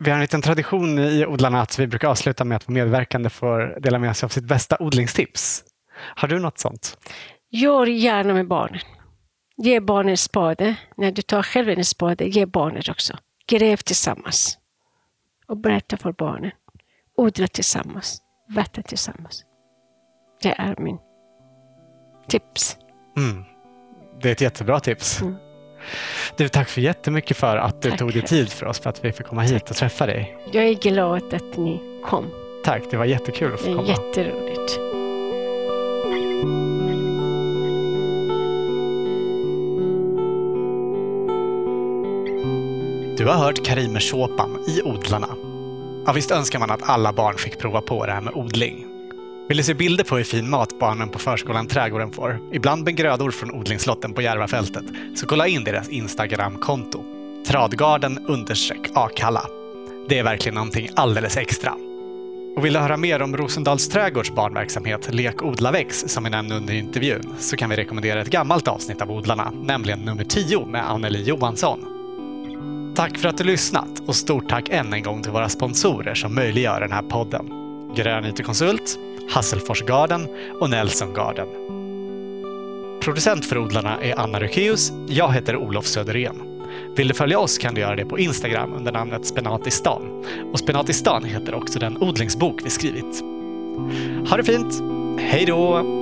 Vi har en liten tradition i odlarna att vi brukar avsluta med att medverkande får dela med sig av sitt bästa odlingstips. Har du något sånt? Gör gärna med barnen. Ge barnen spade. När du tar själv en spade, ge barnet också. Gräv tillsammans. Och berätta för barnen. Odla tillsammans. Vattna tillsammans. Det är min tips. Mm. Det är ett jättebra tips. Mm. Du, tack för jättemycket för att du Tack tog dig tid för oss, för att vi fick komma hit och träffa dig. Jag är glad att ni kom. Tack, det var jättekul att Det få är komma. jätteroligt. Du har hört Karime Shopan i Odlarna. Ja, visst önskar man att alla barn fick prova på det här med odling. Vill du se bilder på hur fin mat barnen på förskolan Trädgården får, ibland med grödor från odlingslotten på Järvafältet, så kolla in deras Instagram-konto. Tradgarden understreck Akalla. Det är verkligen någonting alldeles extra. Och vill du höra mer om Rosendals trädgårds barnverksamhet Lek, odla, väx som vi nämnde under intervjun så kan vi rekommendera ett gammalt avsnitt av Odlarna, nämligen nummer 10 med Anneli Johansson. Tack för att du lyssnat och stort tack än en gång till våra sponsorer som möjliggör den här podden. Grön IT-konsult, Hasselfors Garden och Nelson Garden. Producent för Odlarna är Anna Rökeus. Jag heter Olof Söderén. Vill du följa oss kan du göra det på Instagram under namnet Spenatistan. Och Spenatistan heter också den odlingsbok vi skrivit. Ha det fint! Hej då!